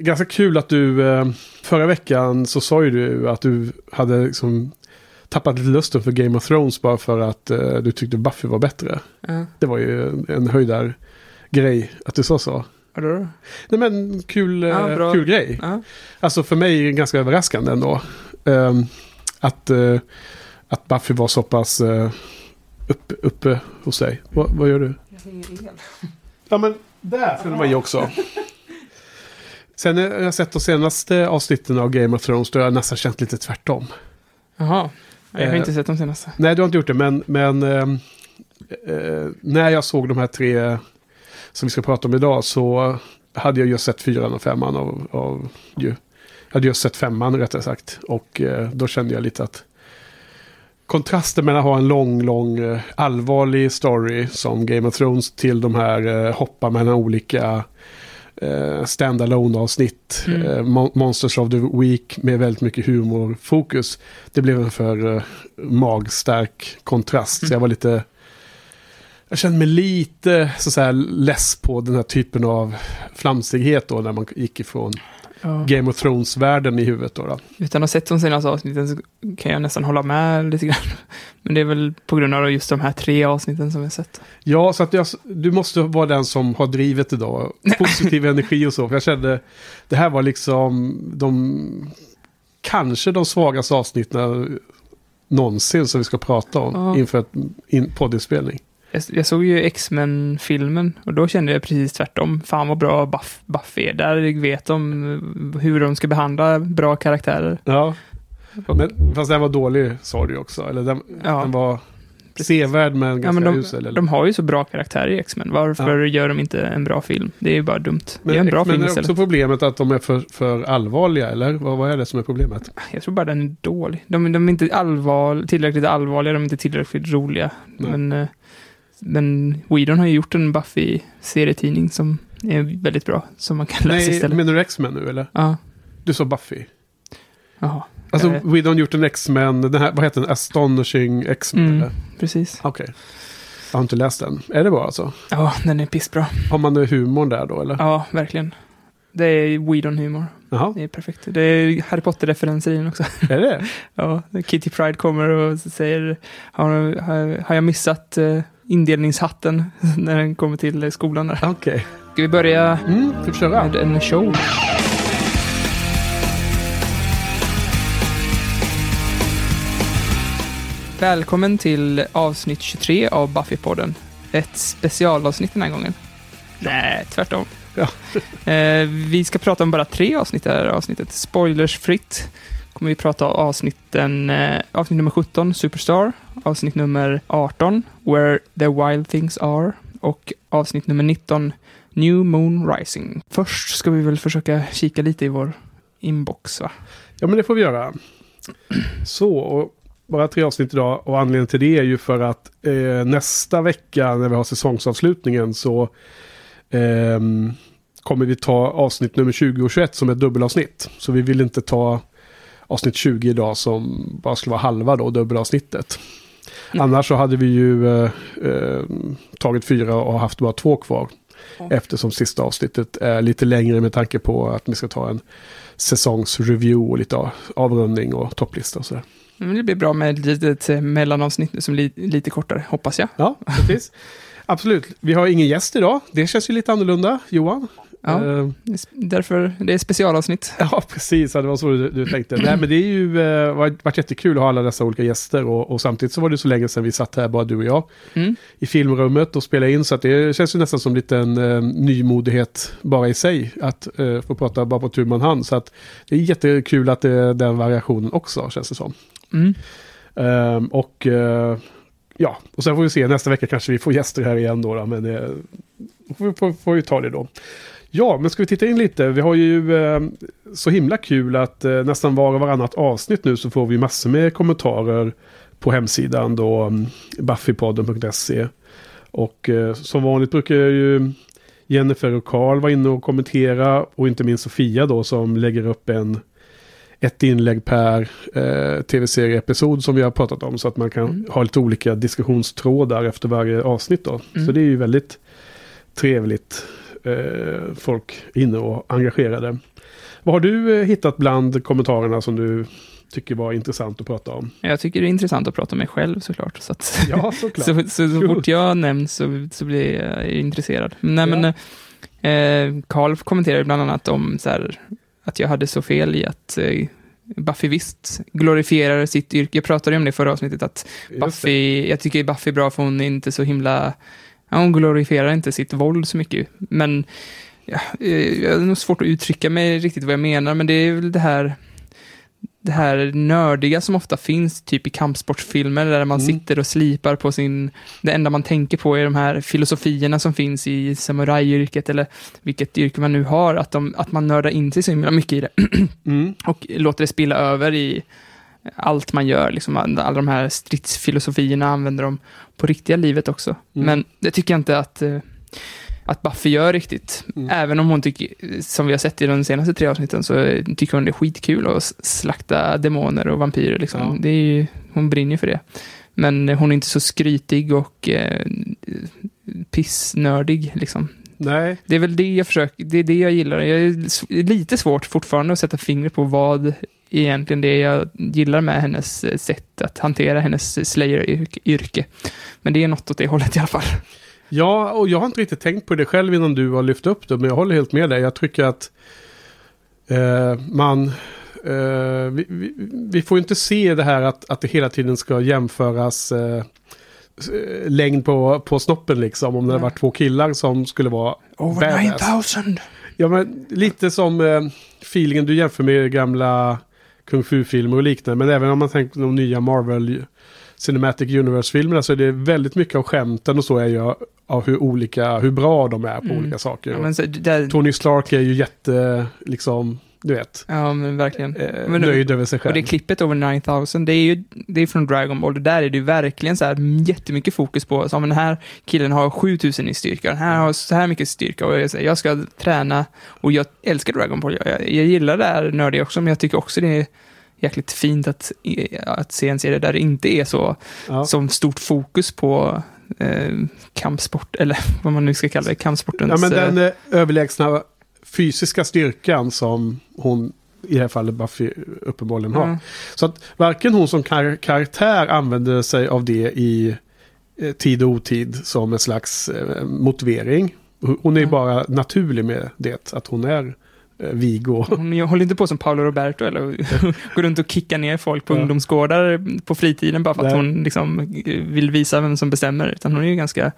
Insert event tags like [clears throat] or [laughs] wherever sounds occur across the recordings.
Ganska kul att du eh, förra veckan så sa ju du att du hade liksom tappat lite lusten för Game of Thrones bara för att eh, du tyckte Buffy var bättre. Ja. Det var ju en höjdar grej att du sa så. Vadå då? Nej men kul, eh, Ja, bra. kul grej. Ja. Alltså för mig är det ganska överraskande ändå. Ehm, att, eh, att Buffy var så pass uh, uppe, uppe hos dig. Va, vad gör du? Jag hänger el. Ja men där skulle man ju också. [laughs] Sen när jag sett de senaste avsnitten av Game of Thrones då har jag nästan känt lite tvärtom. Jaha. Jag har Eh. inte sett de senaste. Nej, du har inte gjort det, men, men ehm, eh, när jag såg de här tre som vi ska prata om idag så hade jag just sett fyran och femman av, av ju. Jag hade just sett femman rättare sagt. Och eh, då kände jag lite att kontrasten mellan att ha en lång, lång eh, allvarlig story som Game of Thrones till de här eh, hoppa mellan olika eh, standalone avsnitt. Mm. Eh, Mon- Monsters of the Week med väldigt mycket humorfokus. Det blev en för eh, magstark kontrast. Så jag var lite... Jag kände mig lite så, så här less på den här typen av flamsighet då när man gick ifrån Ja. Game of Thrones-världen i huvudet då. då. Utan att ha sett de senaste avsnitten så kan jag nästan hålla med lite grann. [laughs] Men det är väl på grund av just de här tre avsnitten som har sett. Ja, så att jag, du måste vara den som har drivet idag. [laughs] Positiv energi och så. För jag kände, det här var liksom de, kanske de svagaste avsnitten någonsin som vi ska prata om Ja. inför ett in, poddinspelning. Jag, såg ju X-Men-filmen och då kände jag precis tvärtom. Fan vad bra Buff, Buffy är. Där vet de hur de ska behandla bra karaktärer. Ja, men fast den var dålig sa du också. Eller den, Ja. den var sevärd men Ja, ganska men de, usel. Eller? de har ju så bra karaktärer i X-Men. Varför gör de inte en bra film? Det är ju bara dumt. men Gör en bra men film är istället. också problemet att de är för, för allvarliga, eller? Vad, vad är det som är problemet? Jag tror bara den är dålig. De, de är inte allvar, tillräckligt allvarliga, de är inte tillräckligt roliga. Nej. Men, eh, men Whedon har ju gjort en Buffy-serietidning som är väldigt bra. Som man kan läsa Nej, istället. menar du X-Men nu eller? Ja, Du sa Buffy. jaha. Alltså, Eh. Whedon har gjort en X-Men, den här, vad heter den? Astonishing X-Men Mm, eller? precis. Okej. Jag har inte läst den. Är det bra alltså? Ja, den är pissbra. Har man humorn där då eller? Ja, verkligen. Det är Whedon-humor. Jaha, Det är perfekt. Det är Harry Potter-referenser i den också. [laughs] är det Ja, Kitty Pride kommer och säger har, har, har jag missat uh, indelningshatten [laughs] när den kommer till skolan där. Okej. Ska vi börja Mm, med en show? Välkommen till avsnitt 23 av Buffy-podden. Ett specialavsnitt den här gången. Nej, tvärtom. Ja. [laughs] Eh, vi ska prata om bara tre avsnitt i det här avsnittet. Spoilersfritt kommer vi prata om avsnitten, eh, avsnitt nummer 17, Superstar, avsnitt nummer 18, Where the Wild Things Are, och avsnitt nummer 19, New Moon Rising. Först ska vi väl försöka kika lite i vår inbox, va? Ja, men det får vi göra. [clears throat] Så, och bara tre avsnitt idag. Och anledningen till det är ju för att eh, nästa vecka när vi har säsongsavslutningen så eh, kommer vi ta avsnitt nummer 20 och 21 som ett dubbelavsnitt. Så vi vill inte ta avsnitt 20 idag som bara skulle vara halva då, dubbelavsnittet. Mm. Annars så hade vi ju eh, eh, tagit fyra och haft bara två kvar. Ja. Eftersom sista avsnittet är lite längre med tanke på att vi ska ta en säsongsreview och lite av- avrundning och topplista och sådär. Men det blir bra med ett litet eh, mellanavsnitt nu som li- lite kortare, hoppas jag. Ja, precis. Absolut. Vi har ingen gäst idag. Det känns ju lite annorlunda, Johan. Ja. Eh, sp- Därför, det är specialavsnitt. [laughs] ja, precis. Ja, det var så du, du tänkte. Nej, men det är ju eh, varit, varit jättekul att ha alla dessa olika gäster. Och, och samtidigt så var det så länge sedan vi satt här, bara du och jag, Mm. i filmrummet och spelade in. Så det känns ju nästan som lite en eh, nymodighet bara i sig. Att eh, få prata bara på tu man hand. Så att det är jättekul att det är den variationen också, känns det som. Mm. Ehm, och eh, ja, och sen får vi se nästa vecka kanske vi får gäster här igen då. då men det får, vi- får, får vi ta det då. Ja, men ska vi titta in lite? Vi har ju eh, så himla kul att eh, nästan var och varannat avsnitt nu så får vi massor med kommentarer på hemsidan då, um, buffypodden.se. Och eh, som vanligt brukar ju Jennifer och Karl vara inne och kommentera och inte minst Sofia då som lägger upp en ett inlägg per eh, tv-serieepisod som vi har pratat om. Så att man kan Mm. ha lite olika diskussionstrådar efter varje avsnitt. Då. Mm. Så det är ju väldigt trevligt. Eh, folk inne och engagerade. Vad har du eh, hittat bland kommentarerna som du tycker var intressant att prata om? Jag tycker det är intressant att prata med mig själv såklart. Så, att, Ja, [laughs] såklart. så, så, så fort jag nämns så, så blir jag intresserad. Nej, Ja. men eh, Carl kommenterade bland annat om så här, att jag hade så fel i att eh, Buffy visst glorifierar sitt yrke. Jag pratade om det i förra avsnittet, att. Buffy, jag tycker Buffy är bra för hon är inte så himla, hon glorifierar inte sitt våld så mycket. Men ja, eh, jag har nog svårt att uttrycka mig riktigt vad jag menar, men det är väl det här det här nördiga som ofta finns typ i kampsportsfilmer där man Mm. sitter och slipar på sin... Det enda man tänker på är de här filosofierna som finns i samurajyrket eller vilket yrke man nu har, att, de, att man nördar in sig så himla mycket i det [clears throat] Mm. och låter det spilla över i allt man gör. Liksom, alla de här stridsfilosofierna använder de på riktiga livet också. Mm. Men det tycker jag inte att, eh, att Buffy gör riktigt. Mm. Även om hon tycker, som vi har sett i de senaste tre avsnitten, så tycker hon det är skitkul att slakta demoner och vampyrer. Liksom. Ja. Det är ju, hon brinner ju för det. Men hon är inte så skrytig och eh, pissnördig. Liksom. Nej, Det är väl det jag försöker, det är det jag gillar. Jag är lite svårt fortfarande att sätta fingret på vad egentligen det jag gillar med hennes eh, sätt att hantera hennes Slayer-yrke. Men det är något åt det hållet i alla fall. Ja, och jag har inte riktigt tänkt på det själv innan du har lyft upp det, men jag håller helt med dig. Jag tycker att eh, man... Eh, vi, vi, vi får inte se det här att, att det hela tiden ska jämföras eh, längd på, på snoppen liksom. Om det hade varit två killar som skulle vara badass. 9000! Ja, men lite som eh, feelingen du jämför med gamla kung fu-filmer och liknande. Men även om man tänker på de nya Marvel Cinematic Universe-filmerna så är det väldigt mycket av skämten och så är ju av hur olika, hur bra de är på Mm. olika saker. Ja, så, där, Tony Stark är ju jätte, liksom, du vet, ja, men verkligen. eh, Men- nöjd över sig Och själv. det klippet över 9000, det är ju det är från Dragon Ball. Det där är det ju verkligen så här jättemycket fokus på. Som den här killen har 7000 i styrka, den här har så här mycket styrka. Och jag, jag ska träna och jag älskar Dragon Ball. Jag, jag gillar det här nördiga också, men jag tycker också det är jäkligt fint att, att se en serie där det inte är så ja. som stort fokus på eh, kampsport, eller [laughs] vad man nu ska kalla det, kampsportens... ja, men eh, den eh, överlägsna fysiska styrkan som hon i det här fallet Buffy uppenbarligen har. ja. Så att varken hon som kar karaktär använder sig av det i eh, tid och otid som en slags eh, motivering. Hon är Ja. bara naturlig med det, att hon är eh, vig och... Hon håller inte på som Paolo Roberto eller [laughs] går runt och kickar ner folk på Ja. ungdomsgårdar på fritiden bara för att Nej. hon liksom vill visa vem som bestämmer. Utan hon är ju ganska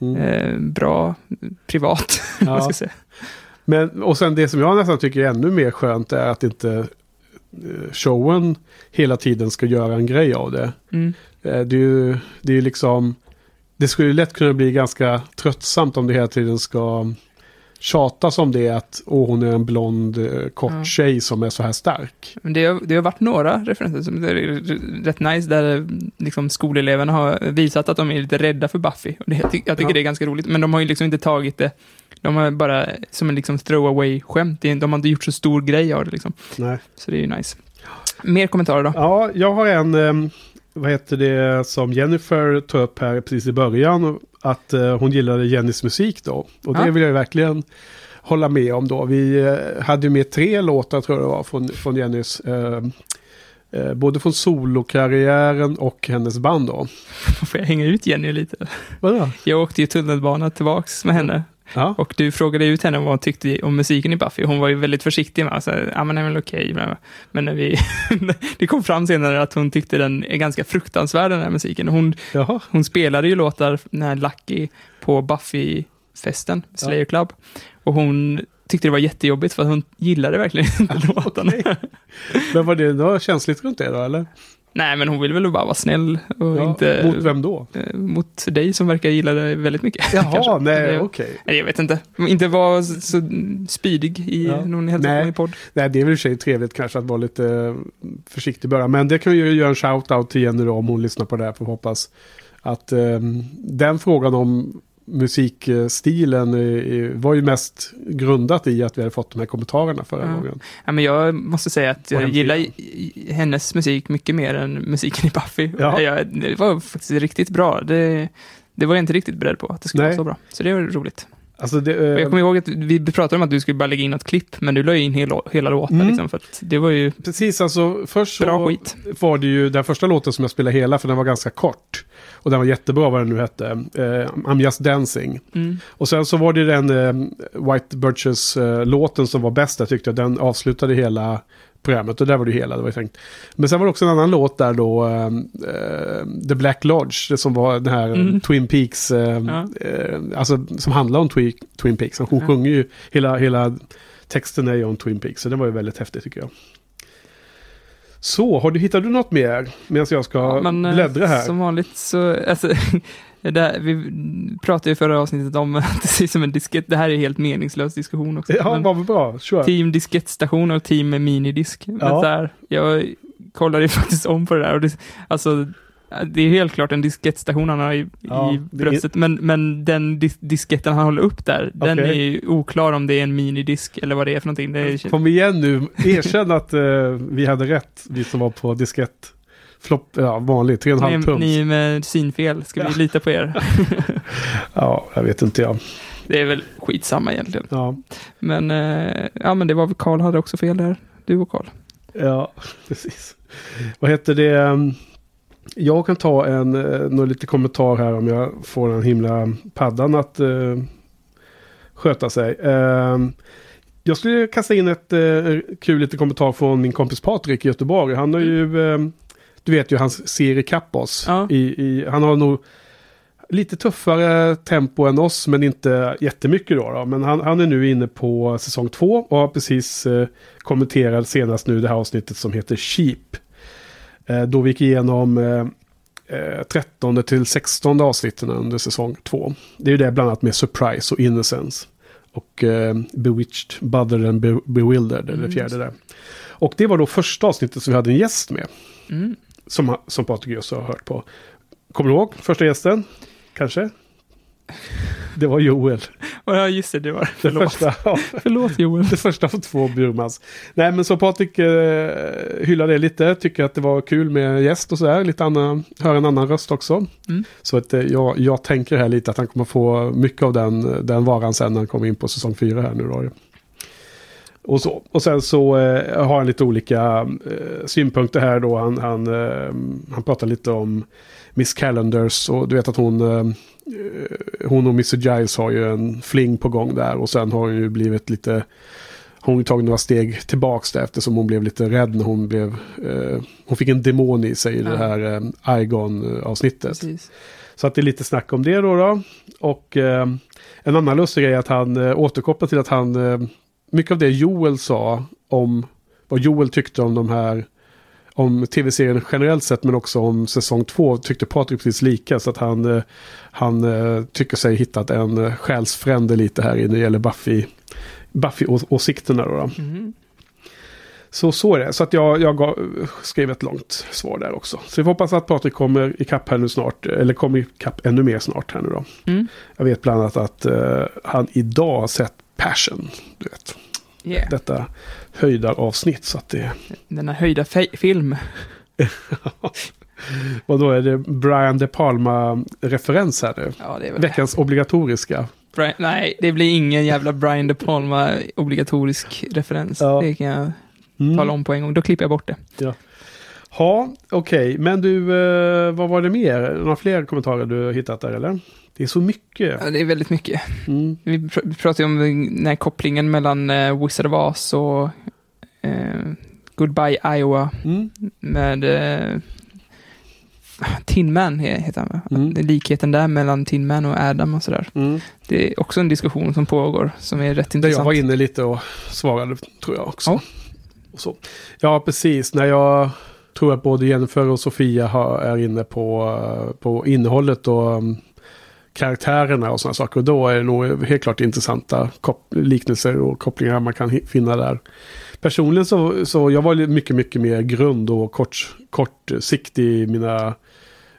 Mm. eh, bra privat. [laughs] Ja. Men, och sen det som jag nästan tycker är ännu mer skönt är att inte eh, showen hela tiden ska göra en grej av det. Mm. Eh, Det är ju det är liksom... Det skulle lätt kunna bli ganska tröttsamt om det hela tiden ska tjatas om det att åh, hon är en blond eh, kort Ja. tjej som är så här stark. Men det har, det har varit några referenser som är rätt nice där liksom skoleleverna har visat att de är lite rädda för Buffy. Och det, jag tycker Ja. det är ganska roligt, men de har ju liksom inte tagit det de har bara som en liksom throwaway-skämt. De har inte gjort så stor grej av det liksom. Nej. Så det är ju nice. Mer kommentarer då? Ja, jag har en, ehm, vad heter det, som Jennifer tog upp här precis i början. Att eh, hon gillade Jennys musik då. Och det Ja. vill jag verkligen hålla med om då. Vi eh, hade ju med tre låtar tror jag det var från, från Jennys. Eh, eh, både från solokarriären och hennes band då. [laughs] Får jag hänga ut Jenny lite? Vadå? Jag åkte ju tunnelbana tillbaks med henne. Ja. Och du frågade ut henne vad hon tyckte om musiken i Buffy. Hon var ju väldigt försiktig med att säga, ja men det är väl okej. Men- när vi, [laughs] det kom fram senare att hon tyckte den är ganska fruktansvärd den här musiken. Hon, Jaha. hon spelade ju låtar, den här Lucky, på Buffy-festen, Slayer Club. Och hon tyckte det var jättejobbigt för hon gillade verkligen [laughs] inte låtarna. okej. Men var det något känsligt runt det då eller? Nej, men hon ville väl bara vara snäll och Ja, inte... Mot vem då? eh, Mot dig som verkar gilla det väldigt mycket. Jaha, [laughs] nej okej. Nej, jag vet inte. Inte vara så, så spydig i Ja. någon på min podd. Nej, det är väl i och för sig trevligt kanske att vara lite eh, försiktig i början. Men det kan vi ju göra en shout-out till Jenny då om hon lyssnar på det här. För hoppas att eh, den frågan om musikstilen var ju mest grundat i att vi hade fått de här kommentarerna förra Ja. gången. Ja, men jag måste säga att jag gillar hennes musik mycket mer än musiken i Buffy. Ja. Jag, det var faktiskt riktigt bra. Det, det var jag inte riktigt beredd på, att det skulle Nej. vara så bra. Så det var roligt. Alltså det, eh, Jag kommer ihåg att vi pratade om att du skulle bara lägga in ett klipp, men du la in hela, hela låten Mm. liksom, för att det var ju precis, alltså först så skit. var det ju den första låten som jag spelade hela, för den var ganska kort. Och den var jättebra vad den nu hette. Eh, I'm just dancing. Mm. Och sen så var det den eh, White Birches-låten som var bäst, jag tyckte. Den avslutade hela programmet och där var det hela, det var ju tänkt. Men sen var det också en annan låt där då, eh, The Black Lodge, det som var den här Mm. Twin Peaks, eh, Ja. eh, alltså som handlar om Twi Twin Peaks. Hon Ja. sjunger ju, hela, hela texten är ju om Twin Peaks, så det var ju väldigt häftigt tycker jag. Så, har du, hittar du något mer medan jag ska Ja, men, eh, bläddra här? Som vanligt så, alltså, [laughs] det där, vi pratade ju förra avsnittet om att det ser ut som en diskett. Det här är helt meningslös diskussion också. Ja, Men vad bra, kör. team diskettstation och team minidisk. Men Ja. där, jag kollade ju [laughs] faktiskt om på det där och det, alltså, det är helt klart en diskettstation han har i, Ja, i det är- bröstet, men, men den dis disketten han håller upp där, den Okej. är ju oklar om det är en minidisk eller vad det är för någonting. Det är, Kom igen nu, erkänn att eh, vi hade rätt, vi som var på diskett. Flopp, ja vanlig, 3,5 ni, tums. ni med synfel, ska vi Ja. lita på er? [laughs] [laughs] Ja, jag vet inte jag. Det är väl skitsamma egentligen. Ja, Men, eh, ja men det var väl Karl hade också fel där. Du och Karl. ja [laughs] precis. Vad heter det? Jag kan ta en, eh, någon lite kommentar här om jag får den himla paddan att eh, sköta sig. Ehm, jag skulle kasta in ett eh, kul lite kommentar från min kompis Patrik i Göteborg. Han har ju, eh, du vet ju, hans serie kapp oss. Ja. I, i, han har nog lite tuffare tempo än oss, men inte jättemycket då. då. Men han, han är nu inne på säsong två och har precis eh, kommenterat senast nu det här avsnittet som heter Sheep. Eh, då vi gick igenom eh, eh, 13 till 16 avsnitten under säsong två. Det är ju det bland annat med Surprise och Innocence. Och eh, Bewitched, Bothered and Be- Bewildered, eller det Mm, fjärde där. Och det var då första avsnittet som vi hade en gäst med. Mm. Som, som Patrik just har hört på. Kommer du ihåg första gästen? Kanske? Det var Joel. Ja, just det, det var Det Förlåt. första, ja, Förlåt Joel. det första av två Burmans. Nej men så Patrik eh, hyllar det lite. Tycker att det var kul med gäst och sådär. Lite annan, höra en annan röst också. Mm. Så att eh, jag, jag tänker här lite att han kommer få mycket av den, den varan sen när han kommer in på säsong fyra här nu då. Och, så. och sen så eh, har han lite olika eh, synpunkter här då. Han, han, eh, han pratar lite om Miss Calendars och du vet att hon, eh, hon och Mr Giles har ju en fling på gång där och sen har hon ju blivit lite hon har tagit några steg tillbaks där eftersom hon blev lite rädd när hon blev... Eh, hon fick en demon i sig i Ja. det här eh, Igon-avsnittet. Så att det är lite snack om det då. då. Och eh, en annan lustig grej är att han eh, återkopplar till att han... Eh, mycket av det Joel sa om vad Joel tyckte om de här... Om tv-serien generellt sett men också om säsong två tyckte Patrik precis lika. Så att han, eh, han eh, tycker sig hittat en eh, själsfrände lite här när det gäller Buffy. Buffy-åsikterna då. då. Mm. Så så är det. Så att jag, jag gav, skrev ett långt svar där också. Så vi hoppas att Patrik kommer ikapp här nu snart. Eller kommer ikapp ännu mer snart här nu då. Mm. Jag vet bland annat att eh, han idag har sett Passion. Du vet, Yeah. detta höjdaravsnitt. Så att det... Denna höjda film. [laughs] Och då är det Brian De Palma-referens här nu. Ja, det är väl Veckans obligatoriska. Brian, nej, det blir ingen jävla Brian De Palma obligatorisk referens. Ja. Det kan jag Mm. tala om på en gång. Då klipper jag bort det. Ja, okej. Men du, eh, vad var det mer? Några fler kommentarer du har hittat där eller? Det är så mycket. Ja, det är väldigt mycket. Mm. Vi pr- vi pratade ju om den här kopplingen mellan uh, Wizard of Oz och eh, Goodbye Iowa Mm. med uh, Tin Man he- heter han? Mm. Likheten där mellan Tin Man och Adam och sådär. Mm. Det är också en diskussion som pågår som är rätt Där jag intressant. var inne lite och svarade tror jag också. Ja. Ja, precis. När jag tror att både Jennifer och Sofia har, är inne på, eh, på innehållet och um, karaktärerna och sådana saker. Och då är det nog helt klart intressanta liknelser och kopplingar man kan finna där. Personligen så, så jag var mycket, mycket mer grund och kort, kortsiktig i mina...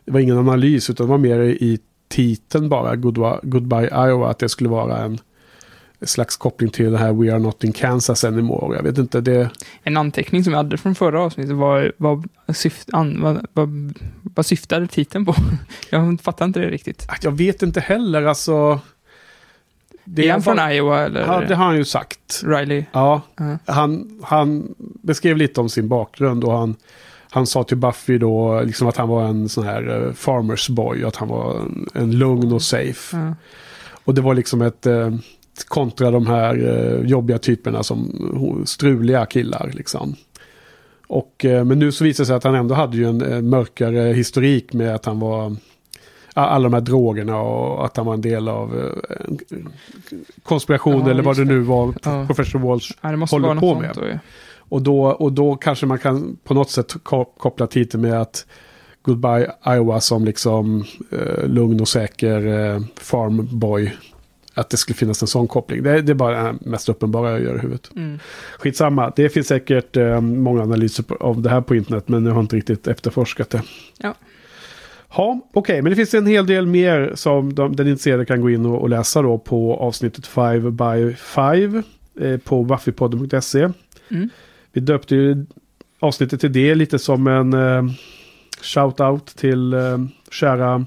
Det var ingen analys utan det var mer i titeln bara, Goodbye, Goodbye Iowa, att det skulle vara en slags koppling till det här We are not in Kansas anymore. Jag vet inte, det... En anteckning som jag hade från förra avsnittet var vad, syft, an, vad, vad, vad syftade titeln på? [laughs] Jag fattar inte det riktigt. Jag vet inte heller, alltså... Det är han från Iowa eller? Ja, det har han ju sagt. Riley? Ja, Ja. han, han beskrev lite om sin bakgrund och han, han sa till Buffy då liksom att han var en sån här eh, farmers boy. Att han var en, en lugn och safe. Ja. Och det var liksom ett eh, kontra de här eh, jobbiga typerna som struliga killar liksom. Och, eh, men nu så visar det sig att han ändå hade ju en, eh, mörkare historik med att han var alla de här drogerna och att han var en del av en konspiration Ja, eller vad det nu var Ja. Professor Walsh Ja, håller på med. då ju. och då, och då kanske man kan på något sätt ko- koppla titeln med att Goodbye Iowa som liksom eh, lugn och säker eh, farmboy. Att det skulle finnas en sån koppling. Det, det är bara det mest uppenbara jag gör i huvudet. Mm. Skitsamma, det finns säkert eh, många analyser på, av det här på internet men jag har inte riktigt efterforskat det. Ja. Ja, okej, men det finns en hel del mer som de, den intresserade kan gå in och, och läsa då på avsnittet 5 by 5 eh, på buffypodden.se. Mm. Vi döpte ju avsnittet till det lite som en eh, shout-out till eh, kära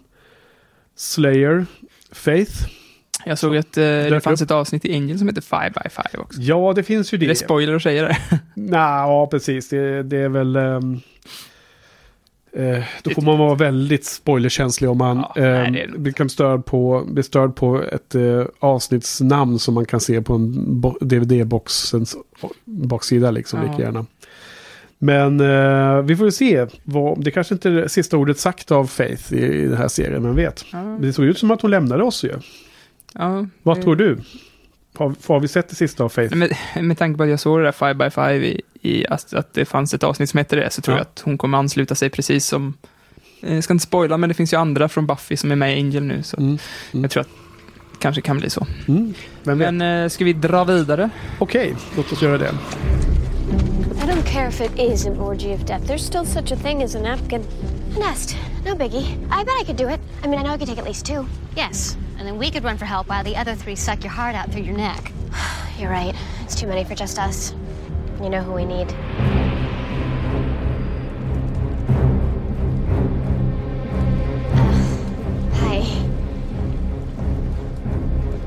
Slayer Faith. Jag såg att eh, det fanns upp. ett avsnitt i Angel som heter Five by Five också. Ja, det finns ju Det är det. spoiler att säga det. [laughs] Nej, ja precis. Det, det är väl... ehm, eh, då får man vara väldigt spoilerkänslig om man Ja, nej, ehm, det är- blir störd på, blir störd på ett eh, avsnittsnamn som man kan se på en bo- DVD-boxens baksida liksom, Ja. lika gärna. Men eh, vi får ju se. Vad, det kanske inte är det sista ordet sagt av Faith i, i den här serien, men vet. Ja, Det såg ut som att hon lämnade oss ju. Ja, Vad det- tror du? Har, har vi sett det sista av Faith? Med, med tanke på att jag såg det där Five by Five i, i att, att det fanns ett avsnitt som hette det, så tror Ja. jag att hon kommer ansluta sig precis som... eh, Jag ska inte spoila, men det finns ju andra från Buffy som är med i Angel nu, så Mm. Mm. jag tror att det kanske kan bli så. Mm. Men eh, ska vi dra vidare? Okej, låt oss göra det. I don't care if it is an orgy of death. There's still such a thing as a napkin. A nest. No biggie. I bet I could do it. I mean, I know I could take at least two. Yes, and then we could run for help while the other three suck your heart out through your neck. [sighs] You're right. It's too many for just us. You know who we need. Hi.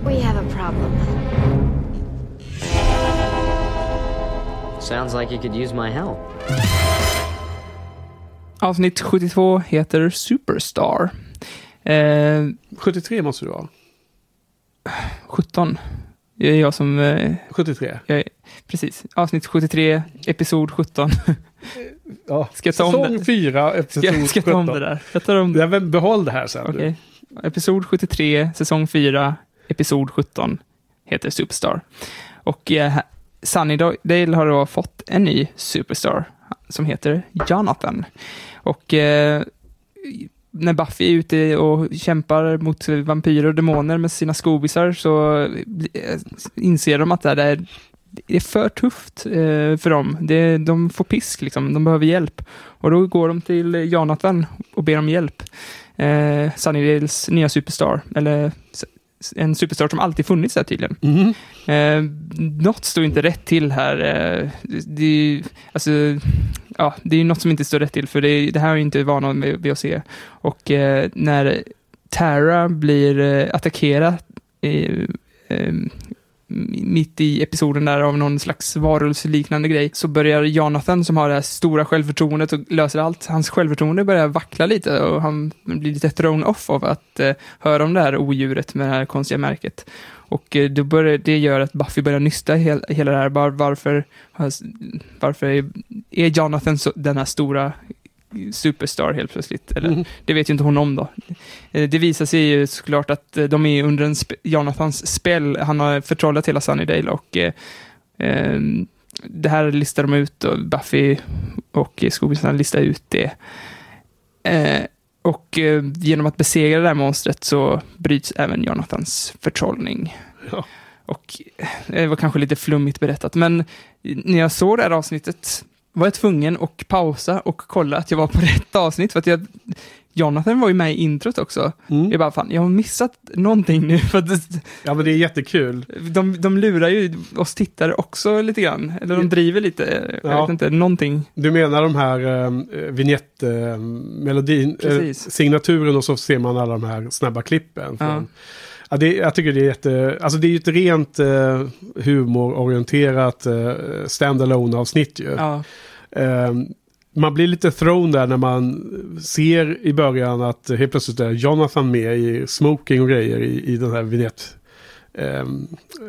We have a problem. Sounds like you could use my help. Avsnitt 72 heter Superstar. Eh, 73 måste du vara. 17. Det är jag som... Eh, 73. jag är, precis. Avsnitt 73, episod 17. Ja. Ska jag ta om Säsong det? 4, Ska, jag- episod ska jag ta om 17. det där? Jag tar om det. Ja, men behåll det här sen. Okej. Episod 73, säsong 4, episod 17 heter Superstar. Och eh, Sunnydale har då fått en ny Superstar som heter Jonathan. Och eh, när Buffy är ute och kämpar mot vampyrer och demoner med sina skobisar så eh, inser de att det är, det är för tufft eh, för dem. Det, de får pisk, liksom. de behöver hjälp. Och då går de till Jonathan och ber om hjälp eh, Sunnydales nya superstar. Eller en superstar som alltid funnits där tydligen. Mhm. Eh, något står inte rätt till här. Eh, det, är alltså, ja, det är något som inte står rätt till, för det, det här är inte vana vid att se. Och eh, när Tara blir eh, attackerad eh, eh, mitt i episoden där av någon slags varulvsliknande grej, så börjar Jonathan, som har det här stora självförtroendet och löser allt, hans självförtroende börjar vackla lite och han blir lite thrown off av att eh, höra om det här odjuret med det här konstiga märket. Och eh, då börjar, det gör att Buffy börjar nysta hel, hela det här. Var, varför, varför är, är Jonathan så, den här stora superstar helt plötsligt? Eller, Mhm. Det vet ju inte hon om då. Eh, Det visar sig ju såklart att eh, de är under en spe, Jonathans spel. Han har förtrollat hela Sunnydale och eh, ehm, det här listar de ut och Buffy och skobisarna listar ut det. Eh, och eh, genom att besegra det här monstret så bryts även Jonathans förtrollning. Ja. Och eh, det var kanske lite flummigt berättat, men när jag såg det här avsnittet var jag tvungen att pausa och kolla att jag var på [laughs] rätt avsnitt, för att jag, Jonathan var ju med i introt också. Mm. Jag bara, fan, jag har missat någonting nu, [laughs] för det- Ja, men det är jättekul. de, de lurar ju oss tittare också lite grann, eller de driver lite, jag Ja. vet inte, någonting. Du menar de här äh, vignettmelodin, äh, Precis. signaturen och så ser man alla de här snabba klippen. Från, Ja. Ja, det, jag tycker det är jätte... Alltså det är ju ett rent eh, humororienterat eh, standalone avsnitt ju. Ja, Eh, man blir lite thrown där när man ser i början att helt plötsligt är Jonathan med i smoking och grejer i, i den här vignett eh,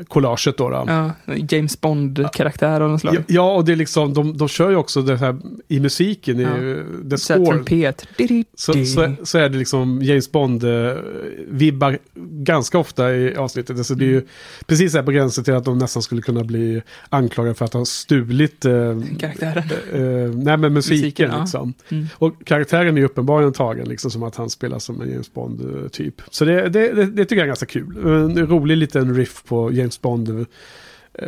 collaget då. då. ja, James Bond-karaktär av något slag. Ja, ja, och det är liksom, de, de kör ju också det här i musiken, i Ja. Så score. trumpet. Di-di, Så, så, så är det liksom James Bond-vibbar ganska ofta i avsnittet. Alltså det är ju precis här på gränsen till att de nästan skulle kunna bli anklagade för att ha stulit eh, Karaktären. eh, nej, men musiken. Musiken, ja. liksom. Mm. Och karaktären är ju uppenbarligen tagen liksom, som att han spelar som en James Bond-typ. Så det, det, det, det tycker jag är ganska kul. En rolig liten riff på James Bond eh,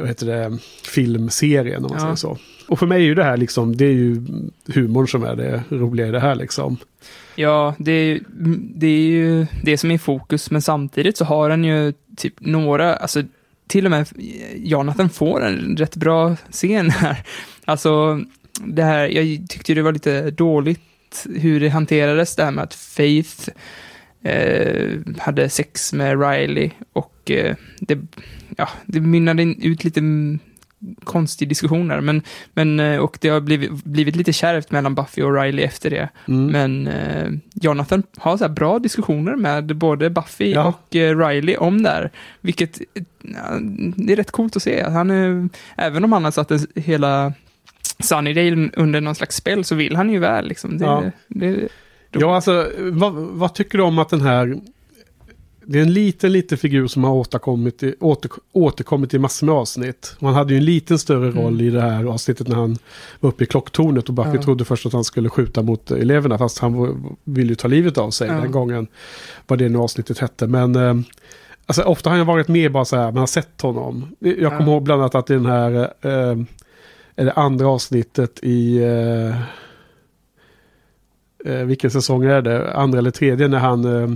vad heter det, filmserien om man Ja. säger så. Och för mig är ju det här liksom, det är ju humorn som är det roliga i det här liksom. Ja, det är, ju- det är ju det som är i fokus, men samtidigt så har den ju typ några, alltså till och med Jonathan får en rätt bra scen här. [laughs] Alltså, det här, jag tyckte det var lite dåligt hur det hanterades, det här med att Faith eh, hade sex med Riley och eh, det, ja, det mynnade ut lite konstig diskussion där, men, men eh, och det har blivit, blivit lite kärvt mellan Buffy och Riley efter det. Mm. Men eh, Jonathan har så här bra diskussioner med både Buffy Ja. och eh, Riley om det här. Vilket eh, ja, det är rätt coolt att se. Han är, även om han har satt en- hela Sunnydale under någon slags spel så vill han ju väl. Liksom. Det, Ja. det, Ja, alltså vad, vad tycker du om att den här... Det är en liten, liten figur som har återkommit i, åter, återkommit i massor med avsnitt. Han hade ju en liten större roll i det här avsnittet när han var uppe i klocktornet och Buffy Mm. Ja. trodde först att han skulle skjuta mot eleverna fast han ville ju ta livet av sig Ja. den gången. Vad det nu avsnittet hette. Men eh, alltså, ofta har han varit med bara så här, man har sett honom. Jag Ja. kommer ihåg bland annat att i den här, eh, är det andra avsnittet i... Eh, eh, vilken säsong är det? Andra eller tredje när han... Eh,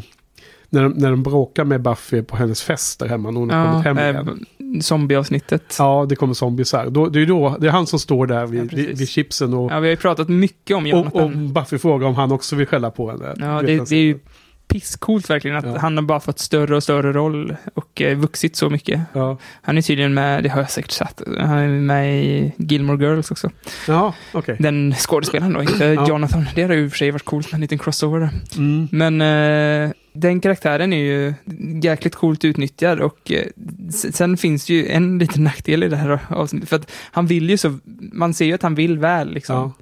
när, de, när de bråkar med Buffy på hennes fest där hemma när hon har ja, kommit hem eh, igen. zombieavsnittet. Ja, det kommer zombiesar. Då, det är då, det är han som står där vid, Ja, vid, vid chipsen och, Ja, vi har ju pratat mycket om och, Jonathan. och Buffy frågar om han också vill skälla på henne. Ja, det, det är ju pisscoolt verkligen att Ja. han har bara fått större och större roll och eh, vuxit så mycket. Ja, Han är tydligen med, det har jag säkert sett, han är med i Gilmore Girls också. ja okej. Den skådespelaren då, inte Ja. Jonathan. Det hade ju i och för sig varit coolt med en liten crossover där. Mm. Men eh, den karaktären är ju jäkligt coolt utnyttjad och eh, sen finns det ju en liten nackdel i det här avsnittet. För att han vill ju så, man ser ju att han vill väl liksom. Ja.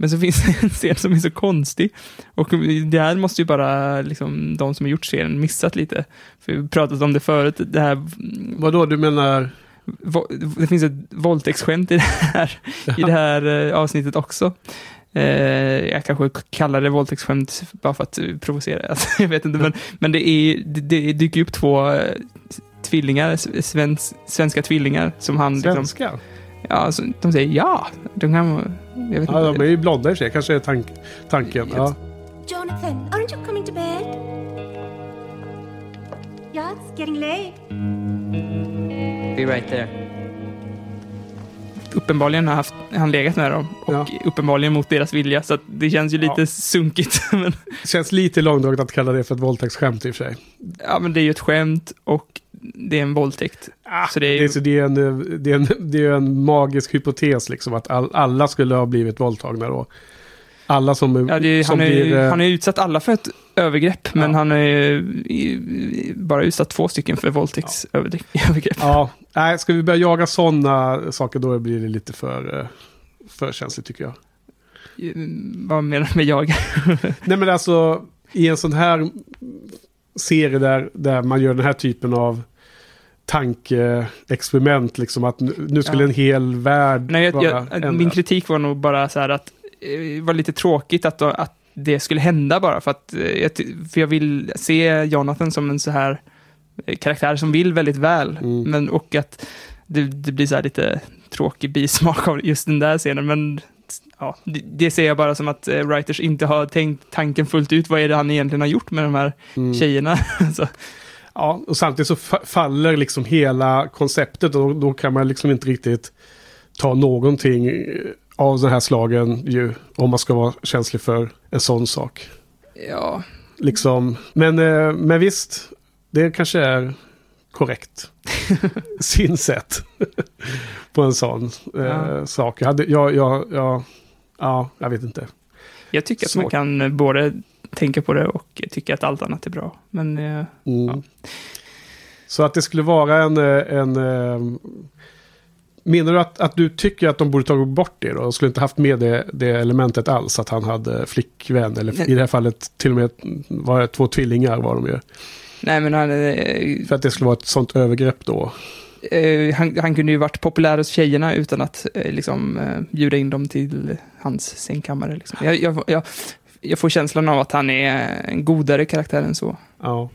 Men så finns det [laughs] en scen som är så konstig. Och det här måste ju bara liksom, de som har gjort serien missat lite. För vi pratat om det förut, det här Vadå, du menar... Det finns ett våldtäktsskämt i det här, i det här eh, avsnittet också. Eh, jag kanske kallar det våldtäktsskämt bara för att provocera. Alltså, [laughs] jag vet inte, men, men det, är, det, det dyker upp två eh, tvillingar, s- svens, svenska tvillingar, som han liksom, Svenska? Ja, alltså, de säger ja. De kan, jag vet Ja, de inte. är ju blonda i sig, kanske är tank, tanken. Ja. Jonathan, aren't you coming to bed? Yeah, it's getting late. Be right there. Uppenbarligen har haft, han legat med dem och Ja. uppenbarligen mot deras vilja, så att det känns ju lite Ja. sunkigt. [laughs] men, Känns lite långdraget att kalla det för ett våldtäktsskämt i och för sig. ja, men det är ju ett skämt och det är en våldtäkt. så det är ju, är, det, är en, det, är en, det är en magisk hypotes liksom att all, alla skulle ha blivit våldtagna då. Alla som, Ja, det är, som han, ju, blir... eh, han ju utsatt alla för ett övergrepp, men Ja. han ju i- i- bara utsatt två stycken för våldtäktsövergrepp. [laughs] Ja, nej, ska vi börja jaga sådana saker då blir det lite för, eh, för känsligt tycker jag. Vad menar du med jag? [laughs] Nej men alltså i en sån här serie där, där man gör den här typen av tankeexperiment liksom att nu, skulle Ja. en hel värld Nej, jag, vara jag, ändrad. min kritik var nog bara så här att eh, det var lite tråkigt att, att det skulle hända bara för att eh, jag, för jag vill se Jonathan som en så här eh, karaktär som vill väldigt väl, Mm. men och att det, det blir så här lite tråkig bismak av just den där scenen, men ja, det, det ser jag bara som att eh, writers inte har tänkt tanken fullt ut. Vad är det han egentligen har gjort med de här Mm. tjejerna? [laughs] så, Ja, och samtidigt så fa- faller liksom hela konceptet och då kan man liksom inte riktigt ta någonting eh, av den här slagen ju, om man ska vara känslig för en sån sak. ja, Liksom, men, eh, men visst, det kanske är korrekt [laughs] synsätt [laughs] på en sån eh, Ja. sak. Jag, hade, jag, jag, jag, ja, jag vet inte. Jag tycker att man kan både tänka på det och tycka att allt annat är bra. Men eh, Mm. Ja. Så att det skulle vara en... eh, en eh, menar du att, att du tycker att de borde tagit bort det då? De skulle inte haft med det, det elementet alls, att han hade flickvän. Eller Nej. i det här fallet till och med var det två tvillingar var de ju. nej, men han, För att det skulle vara ett sånt övergrepp då. han, han kunde ju varit populär hos tjejerna utan att liksom, bjuda in dem till hans sängkammare. Liksom. Jag, jag, jag, jag får känslan av att han är en godare karaktär än så. Ja.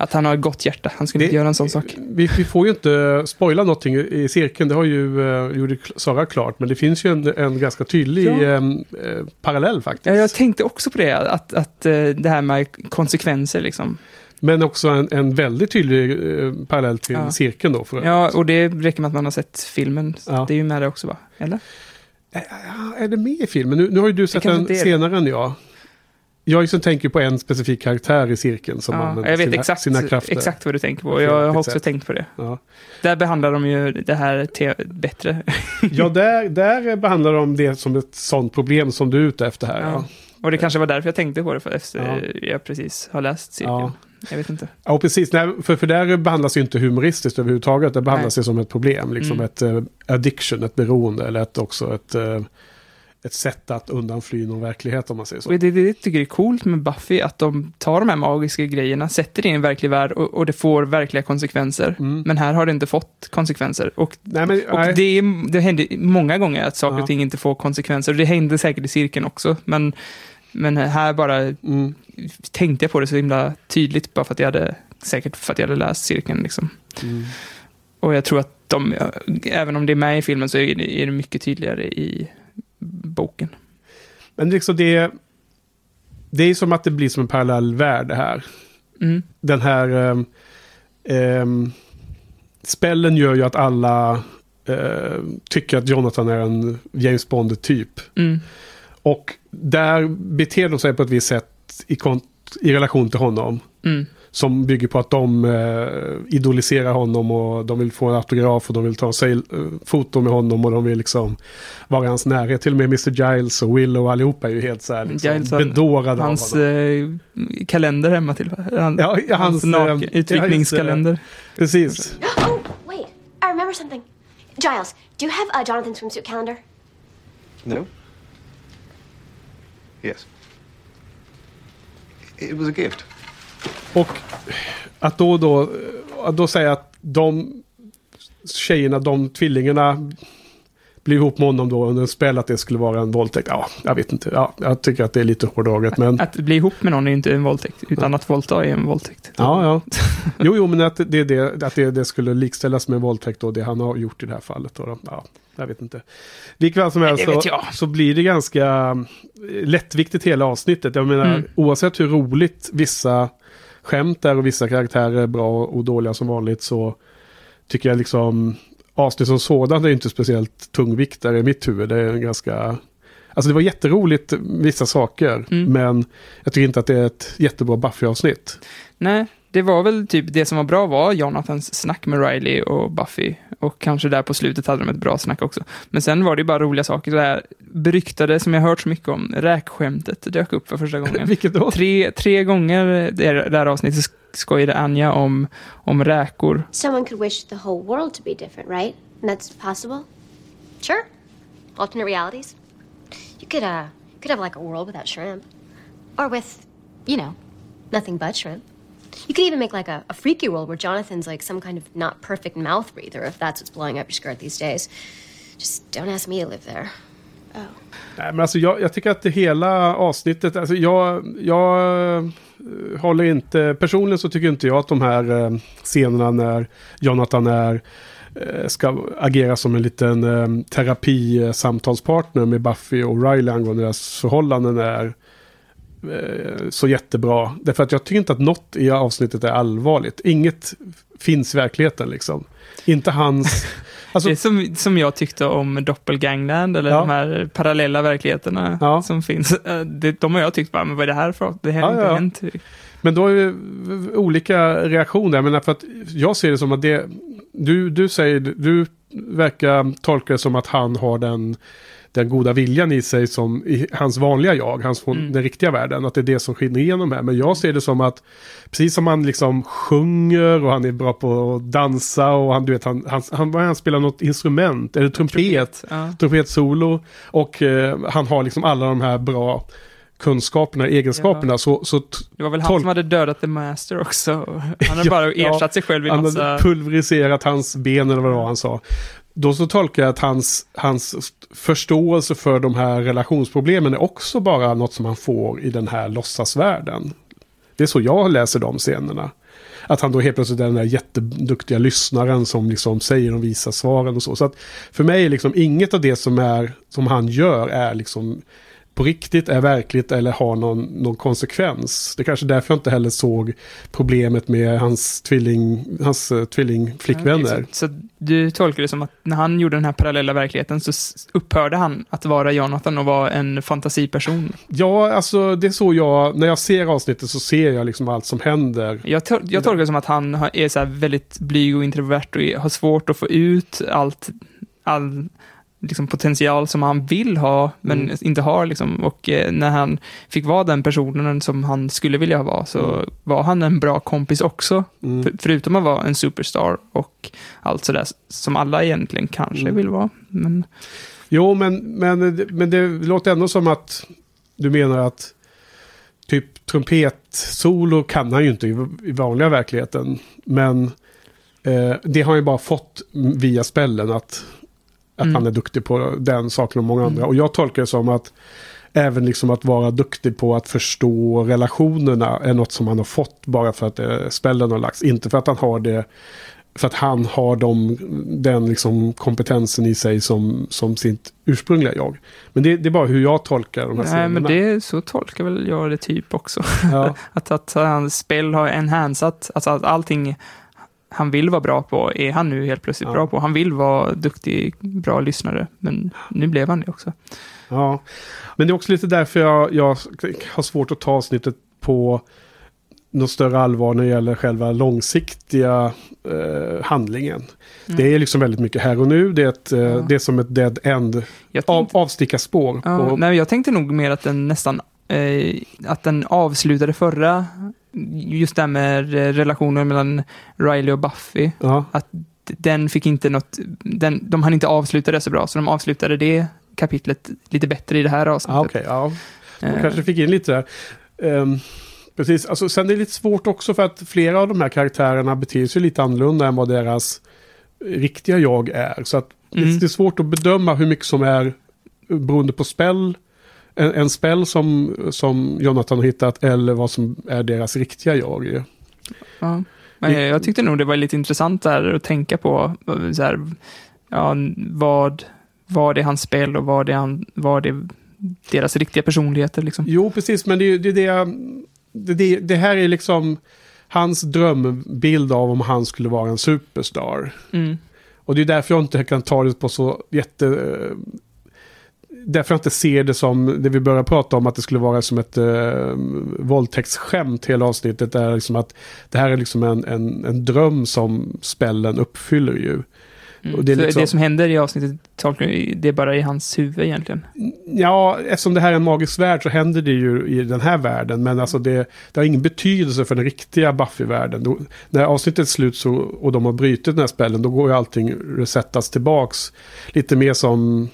Att han har ett gott hjärta. Han skulle Det- inte göra en sån sak. Vi, vi får ju inte spoila någonting i cirkeln, det har ju uh, gjorde Sara klart. Men det finns ju en, en ganska tydlig Ja. eh, eh, parallell faktiskt. Ja, jag tänkte också på det, att, att eh, det här med konsekvenser liksom. Men också en, en väldigt tydlig eh, parallell till Ja. cirkeln då. För, Ja, och det räcker med att man har sett filmen. Ja. Det är ju med det också va? Eller? Ja, är det med i filmen? Nu, nu har ju du sett den är senare än jag. Jag liksom tänker på en specifik karaktär i cirkeln som Ja, använder jag vet sina, exakt, sina krafter. exakt vad du tänker på. Jag har också sätt. tänkt på det. Ja, Där behandlar de ju det här bättre. ja [laughs] där, där behandlar de det som ett sånt problem som du är ute efter här. Ja. Ja. Och det kanske var därför jag tänkte på det, för efter Ja. jag precis har läst cirkeln. Ja. Jag vet inte. Ja, precis. Nej, för, för där behandlas ju inte humoristiskt överhuvudtaget. Det behandlas ju som ett problem. Liksom Mm. ett eh, addiction, ett beroende. Eller ett, också ett, eh, ett sätt att undanfly någon verklighet om man säger så. Och det, det jag tycker är coolt med Buffy, att de tar de här magiska grejerna, sätter det i en verklig värld och, och det får verkliga konsekvenser. Mm. Men här har det inte fått konsekvenser. Och, Nej, men, och nej. det, det händer många gånger att saker Ja. och ting inte får konsekvenser. Och det hände säkert i cirkeln också. Men, men här bara Mm. tänkte jag på det så himla tydligt, bara för att jag hade, säkert för att jag hade läst cirkeln. Liksom. Mm. Och jag tror att de, även om det är med i filmen så det, är det mycket tydligare i boken. Men liksom det, det är som att det blir som en parallell värld här. Mm. Den här ehm, ehm, spällen gör ju att alla eh, tycker att Jonathan är en James Bond-typ. Mm. Och där beter de sig på ett visst sätt i, i relation till honom. Mm. Som bygger på att de eh, idoliserar honom och de vill få en autograf och de vill ta sig eh, foto med honom och de vill liksom vara i hans närhet. Till och med Mr. Giles och Willow och allihopa är ju helt så här liksom, Giles bedårade Hans av honom. eh, kalender hemma till. Han, Ja, ja, hans hans, nak- eh, utvikningskalender. Precis. Oh, wait. I remember something. Giles, do you have a Jonathan swimsuit calendar? No? Yes. It was a gift. Och att då, då, att då säga att de tjejerna, de tvillingarna blir ihop med honom då under en spel att det skulle vara en våldtäkt. Ja, jag vet inte. Ja, jag tycker att det är lite hårdraget. Men Att bli ihop med någon är inte en våldtäkt, utan att våldta är en våldtäkt. ja, ja. Jo, jo, men att det, det, att det, det skulle likställas med en våldtäkt och det han har gjort i det här fallet. Då, ja, jag vet inte. Likväl som helst så, så blir det ganska lättviktigt hela avsnittet. Jag menar, Mm. oavsett hur roligt vissa skämt är och vissa karaktärer är bra och dåliga som vanligt så tycker jag liksom avsnitt som sådant är inte speciellt tungviktare i mitt huvud. Det är en ganska... Alltså det var jätteroligt vissa saker, Mm. men jag tycker inte att det är ett jättebra Buffy-avsnitt. Nej, det var väl typ det som var bra var Jonathans snack med Riley och Buffy. Och kanske där på slutet hade de ett bra snack också. Men sen var det ju bara roliga saker. Det här beryktade, som jag hört så mycket om, räkskämtet dök upp för första gången. [laughs] Vilket då? tre, tre gånger det, det här avsnittet skojade Anja om, om räkor. Someone could wish the whole world to be different, right? And that's possible? Sure. Alternate realities. You could, uh, could have like a world without shrimp. Or with, you know, nothing but shrimp. You could even make like a, a freaky world where Jonathan's like some kind of not perfect mouth breather, if that's what's blowing up your skirt these days. Just don't ask me to live there. Nej, men alltså jag, jag tycker att det hela avsnittet, alltså jag, jag eh, håller inte, personligen så tycker inte jag att de här eh, scenerna när Jonathan är, eh, ska agera som en liten eh, terapisamtalspartner med Buffy och Riley angående deras förhållanden är så jättebra. Därför att jag tycker inte att något i avsnittet är allvarligt. Inget finns i verkligheten liksom. Inte hans... Alltså, [laughs] Det är som, som jag tyckte om Doppelgangland, eller Ja. de här parallella verkligheterna Ja. som finns. Eh, Det, de har jag tyckt bara, men vad är det här för? Det har Ja, inte ja. hänt. Men då är det olika reaktioner. Menar för att jag ser det som att det... Du, du säger, du verkar tolka det som att han har den, den goda viljan i sig som i hans vanliga jag, hans, Mm. den riktiga världen. Att det är det som skiner igenom här. Men jag ser det som att precis som han liksom sjunger och han är bra på att dansa och han, du vet, han, han, han, han spelar något instrument, eller trumpet, Ja. trumpetsolo. Och eh, han har liksom alla de här bra kunskaperna, egenskaperna. Så, så t- Det var väl han som hade dödat The Master också. Han har [laughs] Ja, bara ja. ersatt sig själv i han massa... hade pulveriserat hans ben eller vad det var han sa. Då så tolkar jag att hans, hans förståelse för de här relationsproblemen är också bara något som han får i den här låtsasvärlden. Det är så jag läser de scenerna. Att han då helt plötsligt är den där jätteduktiga lyssnaren som liksom säger de visa svaren och så. Så att för mig är liksom inget av det som, är, som han gör är liksom på riktigt, är verkligt eller har någon, någon konsekvens. Det är kanske därför jag inte heller såg problemet med hans, tvilling, hans uh, tvillingflickvänner. Okej, Så, så du tolkar det som att när han gjorde den här parallella verkligheten så upphörde han att vara Jonathan och vara en fantasiperson. Ja, alltså det är så jag, när jag ser avsnittet så ser jag liksom allt som händer. Jag, tol- jag tolkar det som att han är så väldigt blyg och introvert och har svårt att få ut allt, all liksom potential som han vill ha, men Mm. inte har. Liksom. Och eh, när han fick vara den personen som han skulle vilja vara, så var han en bra kompis också. Mm. För, förutom att vara en superstar och allt sådär som alla egentligen kanske Mm. vill vara. Men Jo, men, men, men det låter ändå som att du menar att typ trumpetsolo kan han ju inte i, i vanliga verkligheten. Men eh, det har han ju bara fått via spellen att, att Mm. han är duktig på den saken och många andra. Mm. Och jag tolkar det som att även liksom att vara duktig på att förstå relationerna är något som han har fått bara för att spellen har lagts. Inte för att han har det för att han har de, den liksom kompetensen i sig som, som sitt ursprungliga jag. Men det, det är bara hur jag tolkar de här nej, scenerna. men det, så tolkar väl jag det typ också. ja. [laughs] Att, att hans spel har enhansat, alltså att allting han vill vara bra på är han nu helt plötsligt Ja. bra på. Han vill vara duktig, bra lyssnare, men nu blev han det också. ja. Men det är också lite därför jag, jag har svårt att ta avsnittet på något större allvar när det gäller själva långsiktiga eh, handlingen. Det är liksom väldigt mycket här och nu. Det är, ett, eh, Mm. Ja. det är som ett dead end. Jag Av, tänkte, avstickarspår. ja, på- nej, jag tänkte nog mer att den nästan, eh, att den avslutade förra, just det här med eh, relationen mellan Riley och Buffy, ja. att den fick inte något, den, de hann inte avsluta det så bra, så de avslutade det kapitlet lite bättre i det här avsnittet. Ja, okej. ja. De Eh, kanske fick in lite där. Ehm, precis, alltså, sen är det lite svårt också för att flera av de här karaktärerna beter sig lite annorlunda än vad deras riktiga jag är. Så att det- Mm. det är svårt att bedöma hur mycket som är beroende på spel. En, en spel som, som Jonathan har hittat eller vad som är deras riktiga jag. Ja. Men jag tyckte nog det var lite intressant där att tänka på så här, ja, vad, vad är hans spel och vad är, han, vad är deras riktiga personligheter. Liksom. Jo, precis, men det, det, det, det, det här är liksom hans drömbild av om han skulle vara en superstar. Mm. Och det är därför jag inte kan ta det på så jätte... Därför jag inte ser det som det vi börjar prata om att det skulle vara som ett eh, våldtäktsskämt hela avsnittet. Är liksom att det här är liksom en, en, en dröm som spällen uppfyller ju. Mm. Och det liksom- det som händer i avsnittet, det är bara i hans huvud egentligen. Ja, eftersom det här är en magisk värld så händer det ju i den här världen. Men alltså det, det har ingen betydelse för den riktiga Buffy-världen. Då, när avsnittet är slut så, och de har brutit den här spällen, då går ju allting resettas tillbaks. Lite mer som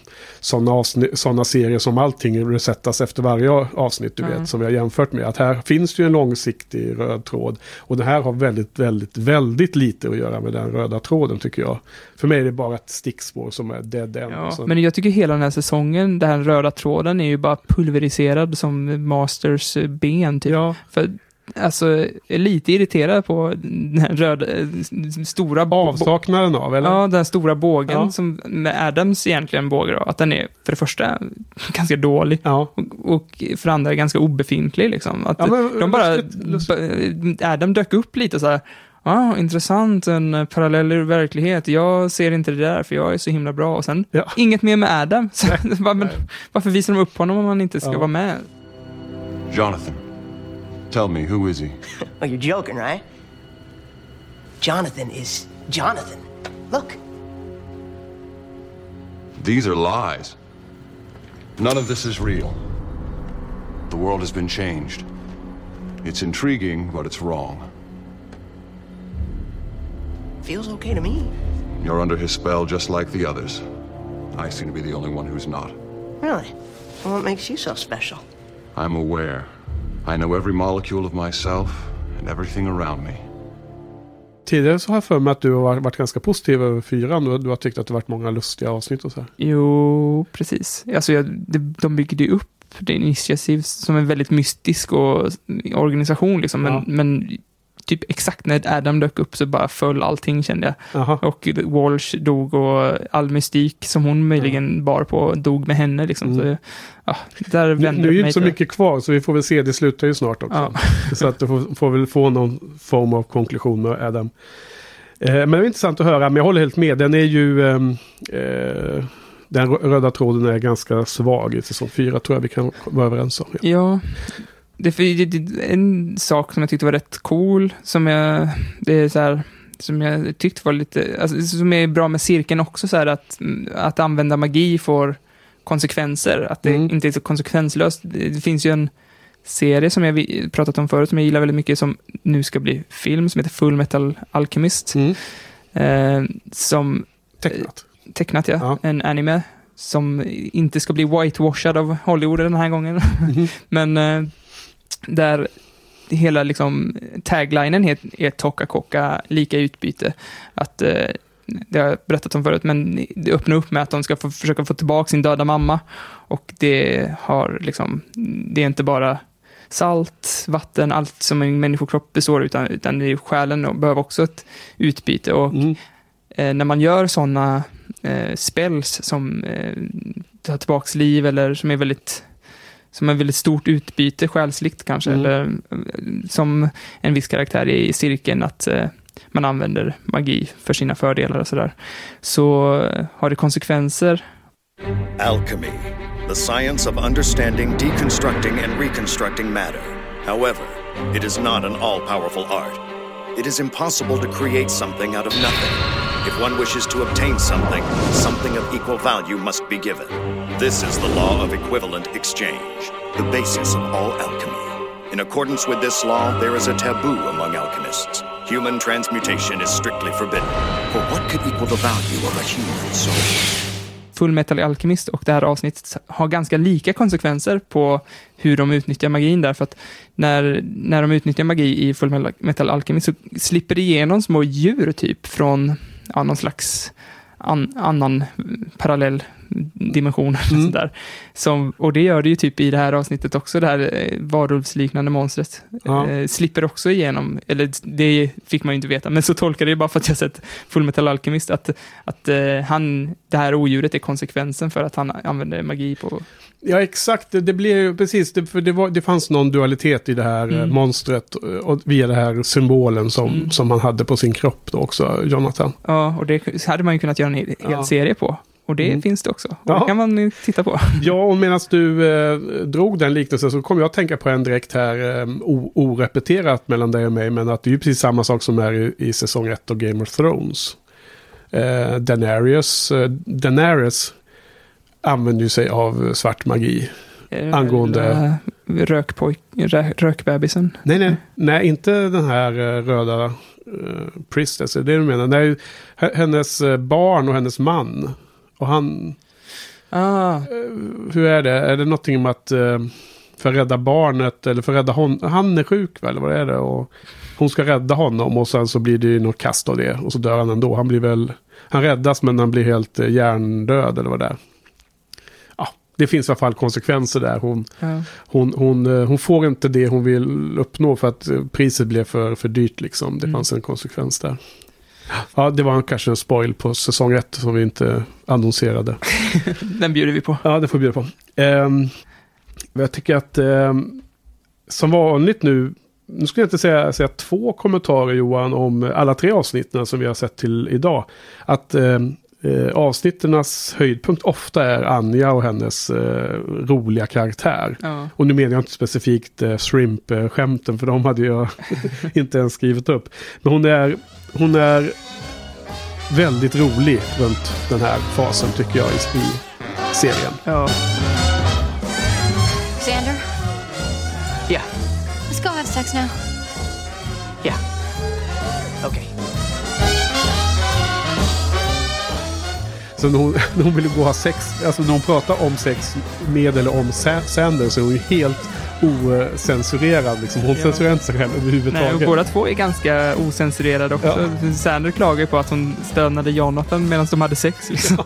sådana såna serier som allting resettas efter varje avsnitt, du Mm. vet, som vi har jämfört med. Att här finns det ju en långsiktig röd tråd. Och det här har väldigt, väldigt, väldigt lite att göra med den röda tråden tycker jag. För mig är det bara ett stickspår som är dead end. Ja, Så- men jag tycker hela den här säsongen, den här röda tråden är ju bara pulveriserad som Masters eh, ben typ. ja. För alltså, jag är lite irriterad på den här röda, eh, stora Avsaknaden av, eller? Ja, den här stora bågen Ja. som med Adams egentligen båge då, att den är för det första [laughs] ganska dålig Ja. och, och för det andra ganska obefintlig liksom. Att Ja, men de bara, lustigt- lustigt. b- Adam dök upp lite så här, ah, intressant, en eh, parallell verklighet, jag ser inte det där för jag är så himla bra och sen Ja. inget mer med Adam. [laughs] Så, bara, men, varför visar de upp honom om han inte ska Ja. vara med? Jonathan. Tell me, who is he? [laughs] Oh, you're joking, right? Jonathan is Jonathan. Look. These are lies. None of this is real. The world has been changed. It's intriguing, but it's wrong. Feels okay to me. You're under his spell just like the others. I seem to be the only one who's not. Really? Well, what makes you so special? I'm aware. I know every molecule of myself and everything around me. Tidigare så har jag för mig att du har varit ganska positiv över fyran. Du, du har tyckt att det varit många lustiga avsnitt och så här. Jo, precis. Alltså, jag, det, de byggde ju upp det initiativ som en väldigt mystisk och organisation, liksom. Men, Ja. men typ exakt när Adam dök upp så bara föll allting, kände jag. Jaha. Och Walsh dog och all mystik som hon möjligen bar på dog med henne. Liksom. Mm. Så, ja, där vände nu är ju mig inte så till- mycket kvar så vi får väl se. Det slutar ju snart också. Ja. [laughs] Så att du får, får väl få någon form av konklusion med Adam. Eh, men det är intressant att höra. Men jag håller helt med. Den är ju... ehm, eh, den rö- röda tråden är ganska svag i säsong fyra tror jag vi kan vara överens om. Ja. Ja, det, för, det, en sak som jag tyckte var rätt cool, som jag, det är så här, som jag tyckte var lite, alltså, som är bra med cirkeln också, så här att, att använda magi får konsekvenser, att det Mm. inte är så konsekvenslöst. Det, finns ju en serie som jag pratat om förut, som jag gillar väldigt mycket, som nu ska bli film, som heter Full Metal Alchemist, Mm. eh, som Tecknat. tecknat, ja. Ja. En anime som inte ska bli whitewashad av Hollywood den här gången. Mhm. [laughs] Men eh, där hela liksom taglinen är, är Toka Koka, lika utbyte. Att eh, det har jag berättat om förut, men det öppnar upp med att de ska få, försöka få tillbaka sin döda mamma. Och det har liksom, det är inte bara salt, vatten, allt som en människokropp består utan, utan det är själen och behöver också ett utbyte. Och Mm. eh, när man gör sådana eh, spells som eh, tar tillbaks liv eller som är väldigt som är väldigt stort utbyte själsligt kanske, Mm. eller som en viss karaktär i cirkeln, att eh, man använder magi för sina fördelar och sådär, så eh, har det konsekvenser. Alchemy, the science of understanding, deconstructing, and reconstructing matter. However, it is not an all powerful art. It is impossible to create something out of nothing. If one wishes to obtain something, something of equal value must be given. This is the law of equivalent exchange, the basis of all alchemy. In accordance with this law, there is a taboo among alchemists. Human transmutation is strictly forbidden. For what could equal the value of a human soul? Full Metal Alchemist och det här avsnittet har ganska lika konsekvenser på hur de utnyttjar magin där, för att när, när de utnyttjar magi i Full Metal Alchemist så slipper det igenom små djur typ från ja, någon slags an, annan parallell dimension. eller Mm. sånt där. Som, och det gör det ju typ i det här avsnittet också, det här eh, varulvsliknande monstret. Ja. Eh, slipper också igenom, eller det fick man ju inte veta, men så tolkar det ju bara för att jag sett Full Metal Alchemist, att, att eh, han, det här odjuret är konsekvensen för att han använder magi på... Ja, exakt. Det, det blir ju precis, det, för det, var, det fanns någon dualitet i det här eh, Mm. monstret eh, och via den här symbolen som, Mm. som han hade på sin kropp då också, Jonathan. Ja, och det hade man ju kunnat göra en hel hel Ja. serie på. Och det Mm. finns det också. Och Ja. det kan man titta på. [laughs] Ja, och medan du eh, drog den liknelsen så kom jag att tänka på en direkt här, eh, orepeterat mellan dig och mig, men att det är ju precis samma sak som är i, i säsong 1 av Game of Thrones. Eh, Daenerys, eh, Daenerys använder sig av svart magi. Angående- eh, Rökpojk, rö, rökbebisen. Nej, nej, nej, inte den här eh, röda uh, priestess, det är det du menar. Nej, hennes barn och hennes man. Och han, Ah, hur är det? Är det någonting om att eh, för att rädda barnet eller för att rädda honom? Han är sjuk väl, vad är det? Och hon ska rädda honom och sen så blir det ju något kast av det. Och så dör han ändå. Han blir väl, han räddas men han blir helt eh, hjärndöd eller vad det är. Ja, det finns i alla fall konsekvenser där. Hon, ja. hon, hon, eh, hon får inte det hon vill uppnå för att eh, priset blev för, för dyrt liksom. Det Mm. fanns en konsekvens där. Ja, det var kanske en spoil på säsong ett som vi inte annonserade. [laughs] Den bjuder vi på. Ja, det får vi bjuda på. Um, jag tycker att ehm, som vanligt nu, nu skulle jag inte säga, säga två kommentarer Johan om alla tre avsnitten som vi har sett till idag. Att ehm, eh, avsnitternas höjdpunkt ofta är Anja och hennes eh, roliga karaktär. Ja. Och nu menar jag inte specifikt eh, shrimp-skämten för de hade jag [laughs] inte ens skrivit upp. Men hon är, hon är väldigt rolig runt den här fasen tycker jag i, i serien. Ja. Xander, Yeah, let's go have sex now. yeah. Okay. Så när hon, [laughs] när hon ville gå och ha sex, alltså när hon pratar om sex med eller om Sa- Sanders så är hon ju helt ocensurerad. Liksom. Hon Ja. censurerar inte sig själv Nej, överhuvudtaget. och båda två är ganska osensurerade också. Sander klagar ju på att hon stönade Jonathan medan de hade sex. Liksom.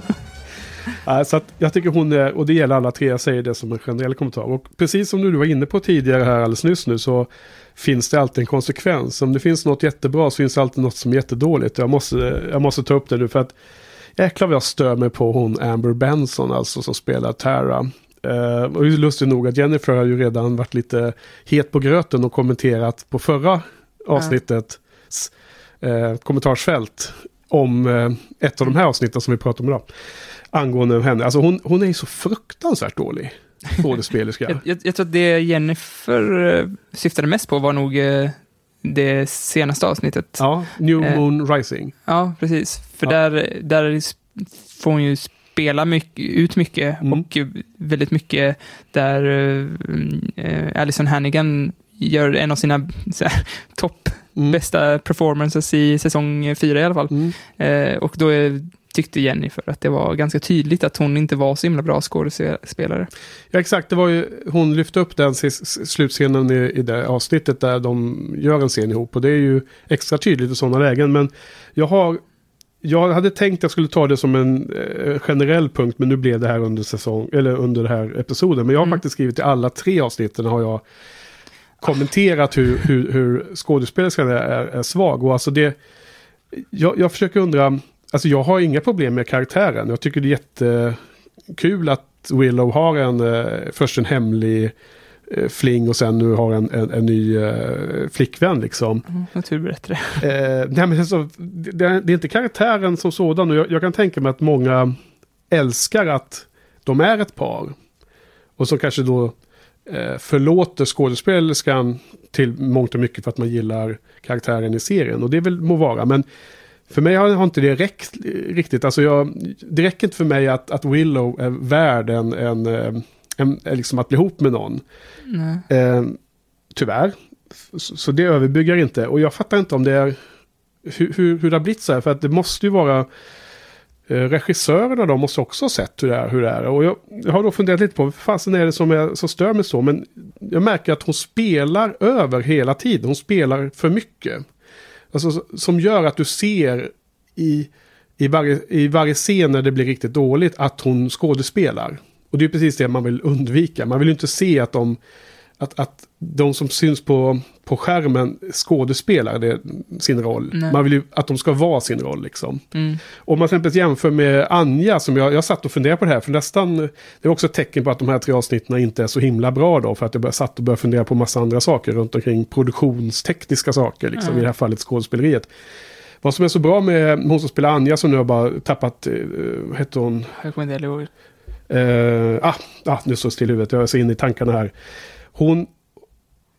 Nej, så att jag tycker hon är, och det gäller alla tre, jag säger det som en generell kommentar. Och precis som du var inne på tidigare här alldeles nyss nu så finns det alltid en konsekvens. Om det finns något jättebra så finns det alltid något som är jättedåligt. Jag måste, jag måste ta upp det nu för att jäklar vad jag stör mig på hon Amber Benson alltså som spelar Tara. Uh, och det är lustigt nog att Jennifer har ju redan varit lite het på gröten och kommenterat på förra avsnittets eh, kommentarsfält om eh, ett av de här avsnitten som vi pratar om idag. Angående henne. Alltså hon, hon är ju så fruktansvärt dålig skådespelerska. [laughs] Jag, jag, jag tror att det Jennifer eh, syftade mest på var nog eh, det senaste avsnittet. ja, New Eh. Moon Rising. Ja, precis. För Ja. där, där får hon ju spela mycket, ut mycket Mm. och väldigt mycket där uh, Alison Hannigan gör en av sina [laughs] topp Mm. bästa performances i säsong fyra i alla fall. Mm. Eh, och då är, tyckte Jennifer att det var ganska tydligt att hon inte var så himla bra skådespelare. Ja, exakt. Det var ju, hon lyfte upp den slutscenen i, i det avsnittet där de gör en scen ihop. Och det är ju extra tydligt i sådana lägen. Men jag har... Jag hade tänkt att jag skulle ta det som en eh, generell punkt, men nu blev det här under säsong, eller under den här episoden. Men jag har Mm. faktiskt skrivit i alla tre avsnitten har jag kommenterat hur, hur, hur skådespelerskan är, är, svag. Och alltså det, jag, jag försöker undra, alltså jag har inga problem med karaktären. Jag tycker det är jättekul att Willow har en, eh, först en hemlig fling och sen nu har en, en, en ny eh, flickvän liksom. Mm, Naturberättare. Eh, nej, men alltså, det, det är inte karaktären som sådan och jag, jag kan tänka mig att många älskar att de är ett par. Och så kanske då eh, förlåter skådespelerskan till mångt och mycket för att man gillar karaktären i serien. Och det väl må vara, men för mig har, har inte det räckt eh, riktigt. Alltså jag, det räcker inte för mig att, att Willow är värd en, en, eh, en, liksom att bli ihop med någon. Eh, tyvärr. Så, så det överbygger inte. Och jag fattar inte om det är hur, hur, hur det har blivit så här. För att det måste ju vara eh, regissörerna då måste också ha sett hur det är. Hur det är. Och jag, jag har då funderat lite på vad fasen är det som, är, som stör mig så. Men jag märker att hon spelar över hela tiden. Hon spelar för mycket. Alltså, så- som gör att du ser i, i, varje, i varje scen när det blir riktigt dåligt att hon skådespelar. Och det är precis det man vill undvika. Man vill ju inte se att de, att, att de som syns på, på skärmen skådespelar det, sin roll. Nej. Man vill ju att de ska vara sin roll liksom. Mm. Om man till exempel jämför med Anja, som jag, jag satt och funderade på det här, för nästan, det är också ett tecken på att de här tre avsnitten inte är så himla bra då, för att jag satt och började fundera på massa andra saker runt omkring produktionstekniska saker, liksom, Mm. i det här fallet skådespeleriet. Vad som är så bra med hon som spelar Anja, som nu har bara tappat, eh, vad heter hon? Jag kommer inte ihåg. Eh, ah, ah, nu står det still i huvudet, jag är så inne i tankarna här. Hon,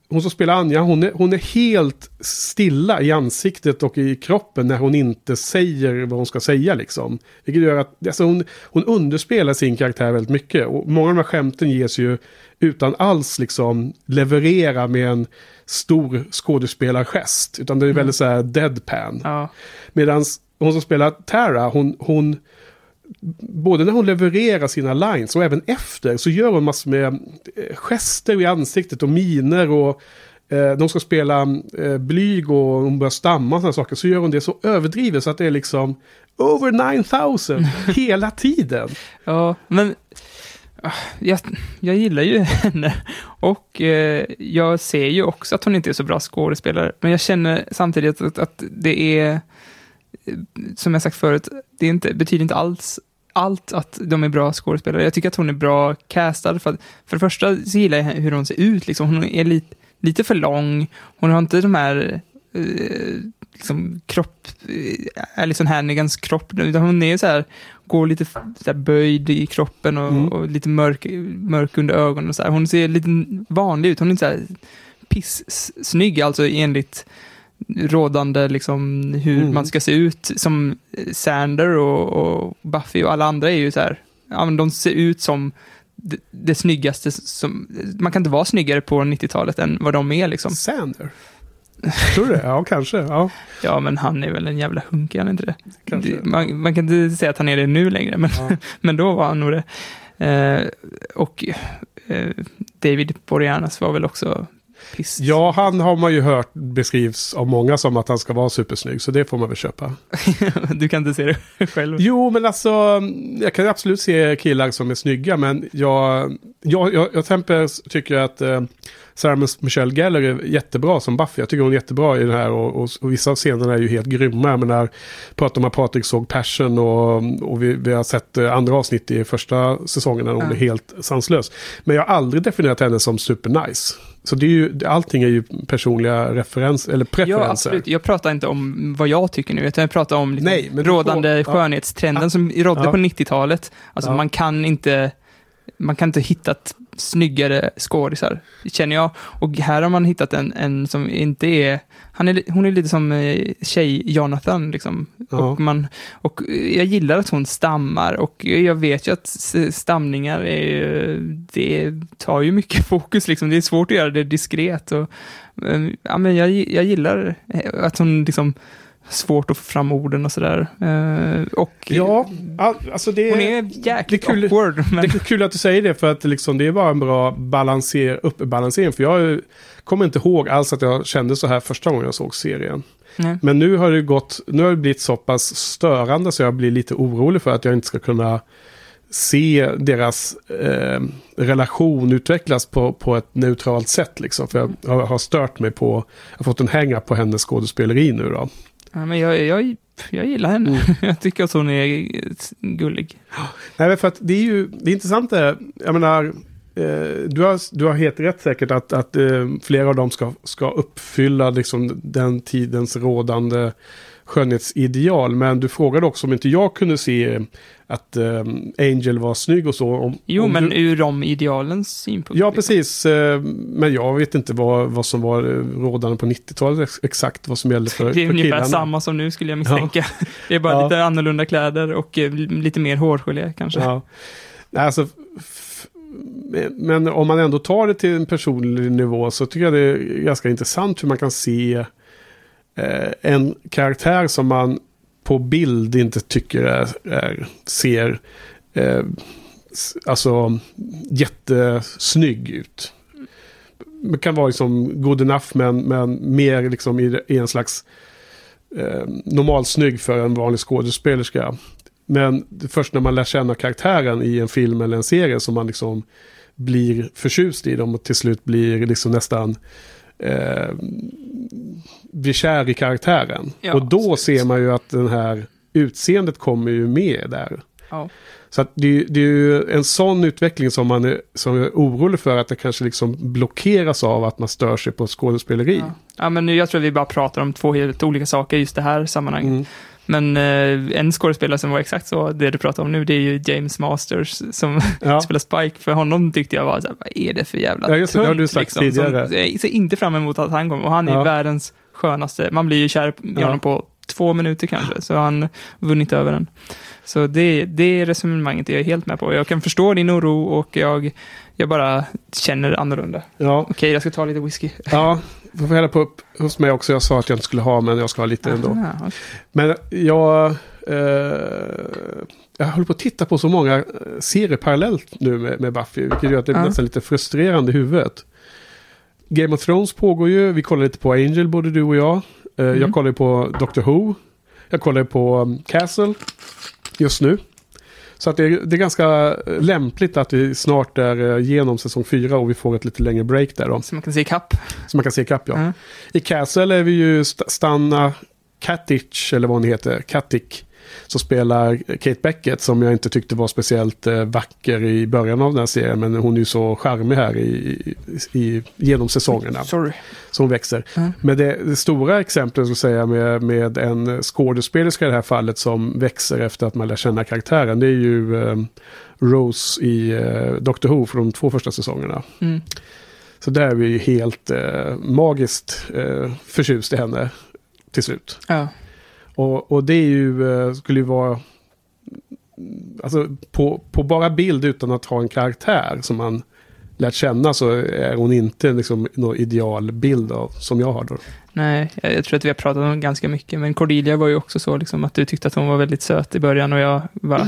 hon som spelar Anja, hon är, hon är helt stilla i ansiktet och i kroppen när hon inte säger vad hon ska säga. Liksom. Vilket gör att alltså hon, hon underspelar sin karaktär väldigt mycket. Och många av de här skämten ges ju utan alls liksom leverera med en stor skådespelargest. Utan det är väldigt så här deadpan. Ja. Medan hon som spelar Tara, hon, hon både när hon levererar sina lines och även efter så gör hon massor med eh, gester i ansiktet och miner och eh, hon ska spela eh, blyg och hon börjar stamma och sådana saker så gör hon det så överdrivet så att det är liksom over 9000 [laughs] hela tiden. Ja, men ah, jag, jag gillar ju henne. Och eh, jag ser ju också att hon inte är så bra skådespelare. Men jag känner samtidigt att, att det är, som jag sagt förut, det inte, betyder inte alls allt att de är bra skådespelare. Jag tycker att hon är bra castad. För, att, för det första så gillar jag hur hon ser ut. Liksom. Hon är lite, lite för lång. Hon har inte de här eh, liksom, kropp, eh, Alison Hannigans kropp. Utan hon är så här, går lite så böjd i kroppen och, Mm. och lite mörk, mörk under ögonen. Och så här. Hon ser lite vanlig ut. Hon är inte så här piss-snygg, alltså enligt rådande liksom hur Mm. man ska se ut. Som Sander och, och Buffy och alla andra är ju så här, ja men de ser ut som det, det snyggaste som, man kan inte vara snyggare på 90-talet än vad de är liksom. Sander? Tror du det? Ja, kanske. Ja, [laughs] Ja, men han är väl en jävla hunk, är han inte det? kanske. man, man kan inte säga att han är det nu längre, men, Ja. [laughs] men då var han nog det. Eh, och eh, David Boreanaz var väl också piss. Ja, han har man ju hört beskrivs av många som att han ska vara supersnygg, så det får man väl köpa. [laughs] du kan inte se det [laughs] själv. Jo, men alltså, jag kan absolut se killar som är snygga, men jag, jag, jag, jag tycker att eh, Sarah Michelle Gellar är jättebra som Buffy. Jag tycker hon är jättebra i den här och, och, och vissa av scenerna är ju helt grymma. Men när pratar om att Patrik såg Passion och, och vi, vi har sett eh, andra avsnitt i första säsongen när hon Ja. är helt sanslös. Men jag har aldrig definierat henne som supernice. Så det är ju, allting är ju personliga referens, eller preferenser. Ja, absolut. Jag pratar inte om vad jag tycker nu, utan jag pratar om liksom Nej, rådande får- ja. skönhetstrenden som rådde Ja. på 90-talet. Alltså Ja. man kan inte man kan inte hitta ett snyggare skådisar, känner jag. Och här har man hittat en, en som inte är, han är, hon är lite som eh, tjej-Jonathan liksom. Ja. Och, man, och jag gillar att hon stammar och jag vet ju att stamningar är, det tar ju mycket [laughs] fokus liksom. Det är svårt att göra det diskret och eh, ja, men jag, jag gillar att hon liksom svårt att få fram orden och sådär. Eh, och Ja, all, alltså det, hon är det jäkligt är kul- awkward. Men, Det är kul att du säger det för att liksom, det bara en bra balanser, uppbalansering. För jag kommer inte ihåg alls att jag kände så här första gången jag såg serien. nej. Men nu har det gått, nu har det blivit så pass störande så jag blir lite orolig för att jag inte ska kunna se deras eh, relation utvecklas på, på ett neutralt sätt. Liksom. För jag har, har stört mig på, jag har fått en hänga på hennes skådespeleri nu då. Ja, men jag, jag, jag gillar henne. Mm. [laughs] jag tycker att hon är gullig. Nej, för att det är ju, det är intressant det, jag menar, eh, du, har, du har helt rätt säkert att, att eh, flera av dem ska, ska uppfylla liksom den tidens rådande skönhetsideal. Men du frågade också om inte jag kunde se att eh, Angel var snygg och så. Om, Jo, om men du, ur de idealens synpunkt. Ja, liksom. precis. eh, Men jag vet inte vad, vad som var eh, rådande på 90-talet ex- exakt vad som gällde för, Det är för ungefär killarna. samma som nu skulle jag misstänka. [laughs] Det är bara Ja. lite annorlunda kläder och eh, lite mer hårgelé kanske. Ja. Alltså, men- om man ändå tar det till en personlig nivå så tycker jag det är ganska intressant hur man kan se eh, Eh, en karaktär som man på bild inte tycker är, är ser eh, alltså jättesnygg ut. Det kan vara liksom good enough men, men mer liksom i, i en slags eh, normalsnygg för en vanlig skådespelerska. Men det är först när man lär känna karaktären i en film eller en serie som man liksom blir förtjust i dem och till slut blir liksom nästan eh, blir kär i karaktären. Ja, och då absolut. ser man ju att den här utseendet kommer ju med där. Ja. Så att det, det är ju en sån utveckling som man är, som är orolig för att det kanske liksom blockeras av att man stör sig på skådespeleri. Ja. ja, men nu, jag tror vi bara pratar om två helt olika saker i just det här sammanhanget. Mm. Men eh, en skådespelare som var exakt så, det du pratar om nu, det är ju James Masters som [laughs] Ja. spelar Spike. För honom tyckte jag var så här, vad är det för jävla Ja, just det, det har du tunt, sagt liksom, tidigare. Som, jag ser inte fram emot att han kommer. Och han är Ja. världens skönaste. Man blir ju kär i Ja. honom på två minuter kanske, så han vunnit över den. Så det, det resonemanget är jag helt med på. Jag kan förstå din oro och jag, jag bara känner annorlunda. Ja, Okej, jag ska ta lite whisky. ja. [laughs] Du får hälla på upp hos mig också. Jag sa att jag inte skulle ha, men jag ska ha lite ändå. Aha, okej. Men jag... Eh, jag håller på att titta på så många eh, serier parallellt nu med, med Buffy. Vilket gör att det är Ja. nästan lite frustrerande i huvudet. Game of Thrones pågår ju. Vi kollar lite på Angel, både du och jag. Eh, Mm. Jag kollar på Doctor Who. Jag kollar på um, Castle just nu. Så att det, är, det är ganska eh, lämpligt att vi snart är eh, genom säsong fyra och vi får ett lite längre break där då. Så man kan se kapp. Så man kan se ikapp ja. Ja. I Castle är vi ju St- Stanna Katic, eller vad hon heter, Katic. Som spelar Kate Beckett som jag inte tyckte var speciellt eh, vacker i början av den här serien. Men hon är ju så charmig här i, i, i, genom säsongerna. Sorry. Som växer. Mm. Men det, det stora exemplet skulle säga med, med en skådespelerska i det här fallet som växer efter att man lär känna karaktären. Det är ju eh, Rose i eh, Doctor Who för de två första säsongerna. Mm. Så där är vi ju helt eh, magiskt eh, förtjust i henne till slut. Ja. Och, och det är ju, eh, skulle ju vara, alltså på, på bara bild utan att ha en karaktär som man lärt känna så är hon inte liksom någon idealbild av, som jag har då. Nej, jag, jag tror att vi har pratat om ganska mycket, men Cordelia var ju också så liksom, att du tyckte att hon var väldigt söt i början och jag bara,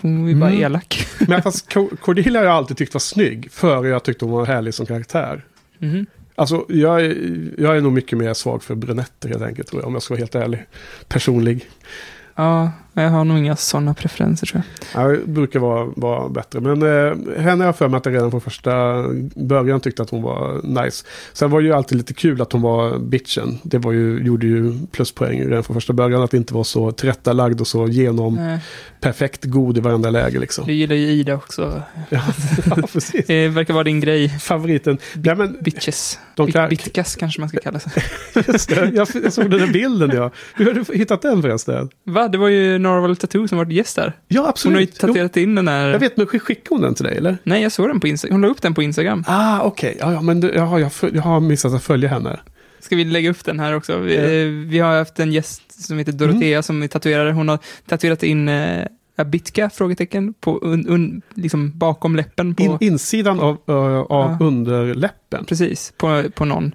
hon är bara Mm. elak. Men fast Co- Cordelia har jag alltid tyckt var snygg, före jag tyckte hon var härlig som karaktär. Mhm. Alltså, jag är, jag är nog mycket mer svag för brunetter helt enkelt, tror jag, om jag ska vara helt ärlig. Personlig. Ja, jag har nog inga sådana preferenser tror jag. Ja, det brukar vara, vara bättre. Men eh, henne har jag för mig att jag redan från första början tyckte att hon var nice. Sen var det ju alltid lite kul att hon var bitchen. Det var ju, gjorde ju pluspoäng redan från första början. Att inte vara så tillrättalagd och så genom Nej. perfekt god i varenda läge liksom. Du gillar ju Ida också. Ja, ja [laughs] precis. Det verkar vara din grej. Favoriten. Nej, men, Bitches. De kan- bitkas kanske man ska kalla sig. [laughs] just det, jag, jag såg den där bilden ja. Hur har du hittat den förresten? Va? Det var ju Narval Tattoo som var gäst där. Ja, absolut. Hon har ju tatuerat in den Jo, där... jag vet, men skickade hon den till dig eller? Nej, jag såg den på Instagram. Hon la upp den på Instagram. Ah, okej. Ja, ja, men det- jaha, jag, jag har missat att följa henne. Ska vi lägga upp den här också? Vi, Ja. eh, vi har haft en gäst som heter Dorothea Mm. som är tatuerare. Hon har tatuerat in eh, Abitka? Frågetecken. På un, un, liksom bakom läppen. På, In, insidan av, ö, av Ja. underläppen. Precis, på, på någon.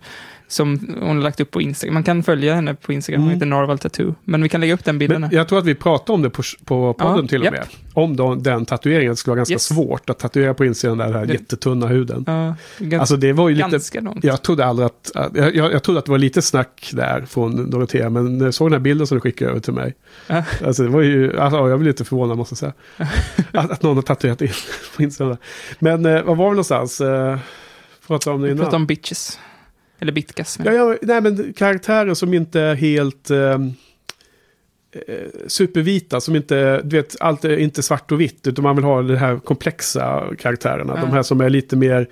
Som hon har lagt upp på Instagram. Man kan följa henne på Instagram. Hon Mm. heter Narval Tattoo. Men vi kan lägga upp den bilden. Men jag tror att vi pratade om det på, på podden Ja, till och japp. med. Om då, den tatueringen. Det skulle vara ganska Yes. svårt att tatuera på insidan där, den här Det- jättetunna huden. Ja, ganska, Alltså det var ju lite... långt. Jag trodde aldrig att... Jag, jag, jag trodde att det var lite snack där från Dorotea. Men när jag såg den här bilden som du skickade över till mig. Ja. Alltså det var ju... Alltså, jag blev lite förvånad måste jag säga. [laughs] att, att någon har tatuerat in [laughs] på insidan. Men eh, var var vi någonstans? Eh, pratade om det Vi innan. pratar om bitches. Eller bitkas. Ja, ja, nej men karaktärer som inte är helt ehm, eh, supervita, som inte, du vet, allt är inte svart och vitt, utan man vill ha de här komplexa karaktärerna. Ja. De här som är lite mer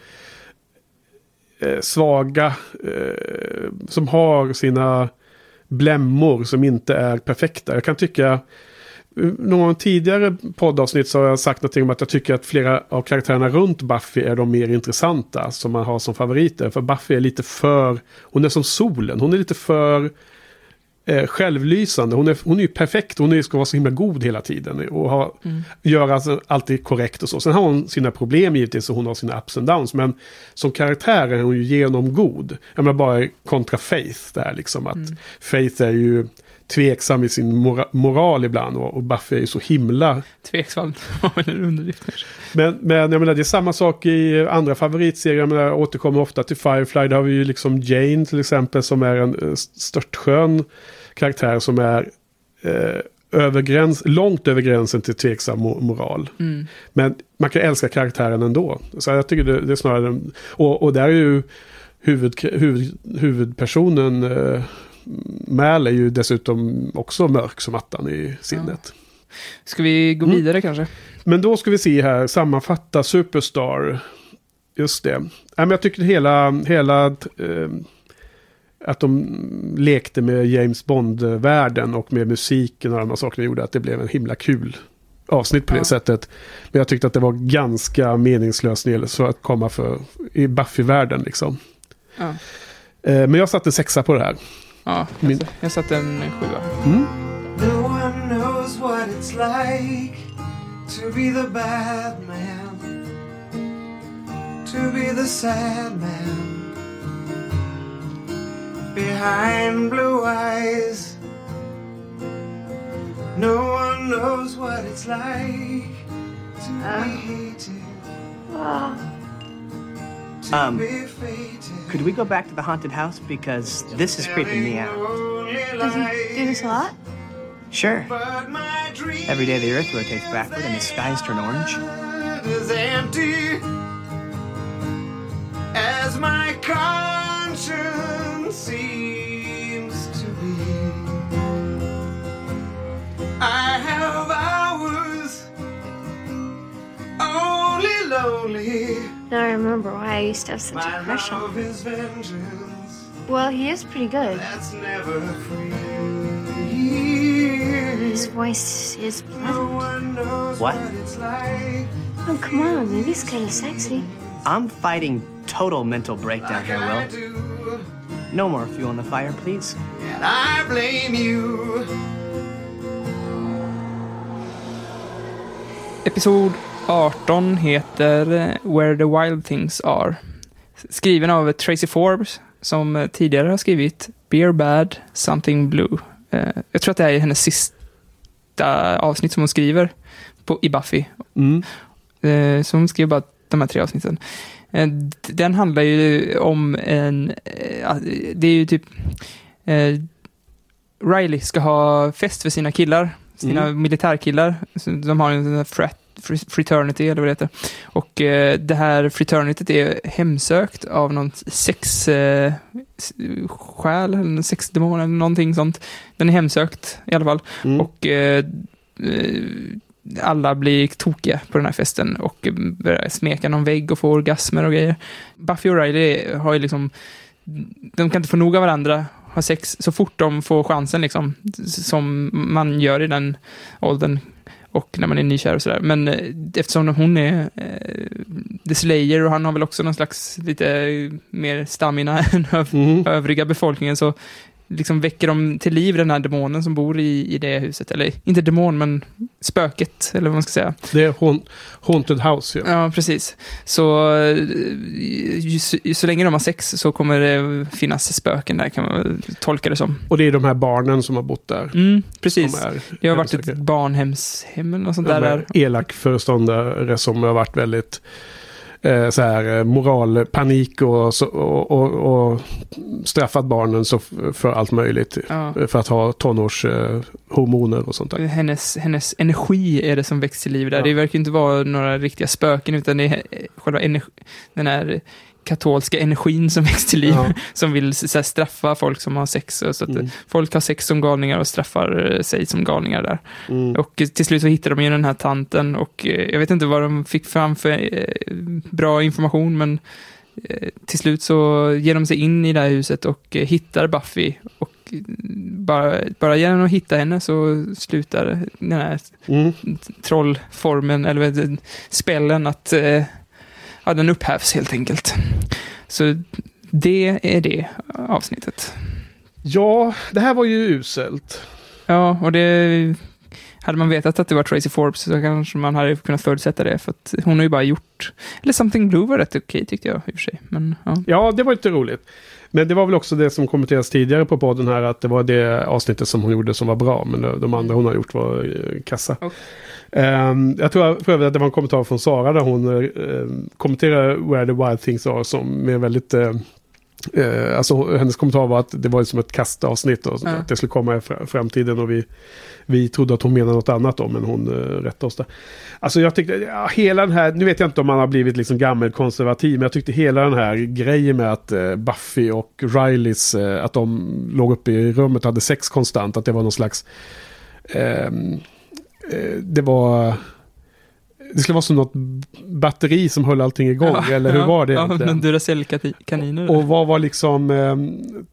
eh, svaga, eh, som har sina blämmor som inte är perfekta. Jag kan tycka, någon tidigare poddavsnitt så har jag sagt någonting om att jag tycker att flera av karaktärerna runt Buffy är de mer intressanta som man har som favoriter. För Buffy är lite för, hon är som solen, hon är lite för eh, självlysande. Hon är, hon är ju perfekt, hon är, ska vara så himla god hela tiden. Och ha, Mm. göra alltså alltid korrekt och så. Sen har hon sina problem givetvis och hon har sina ups and downs. Men som karaktär är hon ju genomgod. Jag menar bara kontra Faith där liksom. Att Mm. Faith är ju tveksam i sin mora moral ibland. Och, och Buffy är ju så himla Tveksam. [laughs] en underdrift men, men jag menar, det är samma sak i andra favoritserier. Jag menar, jag återkommer ofta till Firefly. Där har vi ju liksom Jane till exempel som är en eh, störtskön karaktär som är eh, över gräns, långt över gränsen till tveksam mo- moral. Mm. Men man kan älska karaktären ändå. Så jag tycker det, det är snarare... Och, och där är ju huvud, huvud, huvudpersonen eh, Mal är ju dessutom också mörk som attan i sinnet. Ska vi gå Mm. vidare kanske? Men då ska vi se här, sammanfatta Superstar. Just det. Men jag tycker hela, hela eh, att de lekte med James Bond-världen och med musiken och de här sakerna gjorde att det blev en himla kul avsnitt på Ja. det sättet. Men jag tyckte att det var ganska meningslöst när det att komma för, i Buffy-världen liksom. Ja. Eh, men jag satte sexa på det här. Ja, Min- jag, jag satte en sjua. Mm. No one knows what it's like to be the bad man, to be the sad man. Behind blue eyes, no one knows what it's like to be hated, to um, could we go back to the haunted house because this is creeping me out? Does he do this a lot? Sure. Every day the Earth rotates backward and the skies turn orange. Is empty as my conscience seems to be. I have hours only lonely remember why I used to have such a crush on him. Well, he is pretty good. His voice is pleasant. What? Oh, come on, maybe he's kind of sexy. I'm fighting total mental breakdown here, Will. No more fuel on the fire, please. And I blame you. Episod 18 heter eh, Where the Wild Things Are. Skriven av Tracy Forbes, som eh, tidigare har skrivit Beer Bad, Something Blue. Eh, Jag tror att det här är hennes sista avsnitt som hon skriver på, i Buffy. Mm. Så hon skrev bara de här tre avsnitten. Den handlar ju om en... Det är ju typ... Riley ska ha fest för sina killar, sina Mm. militärkillar. De har en sån här frat, fr- fraternity, eller vad det heter. Och eh, det här fraternityt är hemsökt av någon sex... Eh, själ, eller sexdemon, eller någonting sånt. Den är hemsökt i alla fall. Mm. Och eh, eh, alla blir tokiga på den här festen och börjar smeka någon vägg och få orgasmer och grejer. Buffy och Riley har ju liksom, de kan inte få nog av varandra, har sex så fort de får chansen liksom, som man gör i den åldern och när man är nykär och sådär. Men eh, eftersom hon är eh, The Slayer och han har väl också någon slags lite mer stamina [laughs] än öv- Mm. övriga befolkningen så liksom väcker de till liv den här demonen som bor i, i det huset. Eller inte demon, men spöket, eller vad man ska säga. Det är haunt, Haunted House, ja. Ja, precis. Så, eh, ju, ju, så länge de har sex så kommer det finnas spöken där, kan man tolka det som. Och det är de här barnen som har bott där. Mm, precis. Det har varit ett barnhemshem eller något sånt där. de där. elak föreståndare som har varit väldigt eh, så här, eh, moralpanik och, så, och, och, och straffat barnen så för allt möjligt. Ja. För att ha tonårshormoner eh, och sånt där. Hennes, hennes energi är det som väcks till liv där. Ja. Det verkar inte vara några riktiga spöken, utan det är eh, själva energi, den här katolska energin som [laughs] väcks till liv, Ja. som vill här, straffa folk som har sex. Så att Mm. folk har sex som galningar och straffar eh, sig som galningar där. Mm. Och eh, till slut så hittar de ju den här tanten och eh, jag vet inte vad de fick fram för bra information, men till slut så ger de sig in i det här huset och hittar Buffy. Och bara, bara genom att hitta henne så slutar den här Mm. trollformen, eller spällen, att ja, den upphävs helt enkelt. Så det är det avsnittet. Ja, det här var ju uselt. Ja, och det... Hade man vetat att det var Tracy Forbes så kanske man hade kunnat förutsätta det, för att hon har ju bara gjort... Eller Something Blue var rätt okej tyckte jag i och för sig. Men ja. Ja, det var lite roligt. Men det var väl också det som kommenterades tidigare på podden här, att det var det avsnittet som hon gjorde som var bra, men de- andra hon har gjort var eh, kassa. Okej. Ehm, jag tror för övrigt att det var en kommentar från Sara där hon uh, kommenterar Where the Wild Things Are som med väldigt... eh, eh, alltså hennes kommentar var att det var som ett kastavsnitt och Ja. att det skulle komma i fr- framtiden och vi, vi trodde att hon menade något annat då, men hon uh, rättade oss där. Alltså jag tyckte, ja, hela den här, nu vet jag inte om man har blivit liksom gammelkonservativ, men jag tyckte hela den här grejen med att eh, Buffy och Rileys, eh, att de låg uppe i rummet och hade sex konstant, att det var någon slags, ehm, eh, det var, det skulle vara som något batteri som höll allting igång, eller hur var det Ja, egentligen? men Duracell-kaniner. Och vad var liksom eh,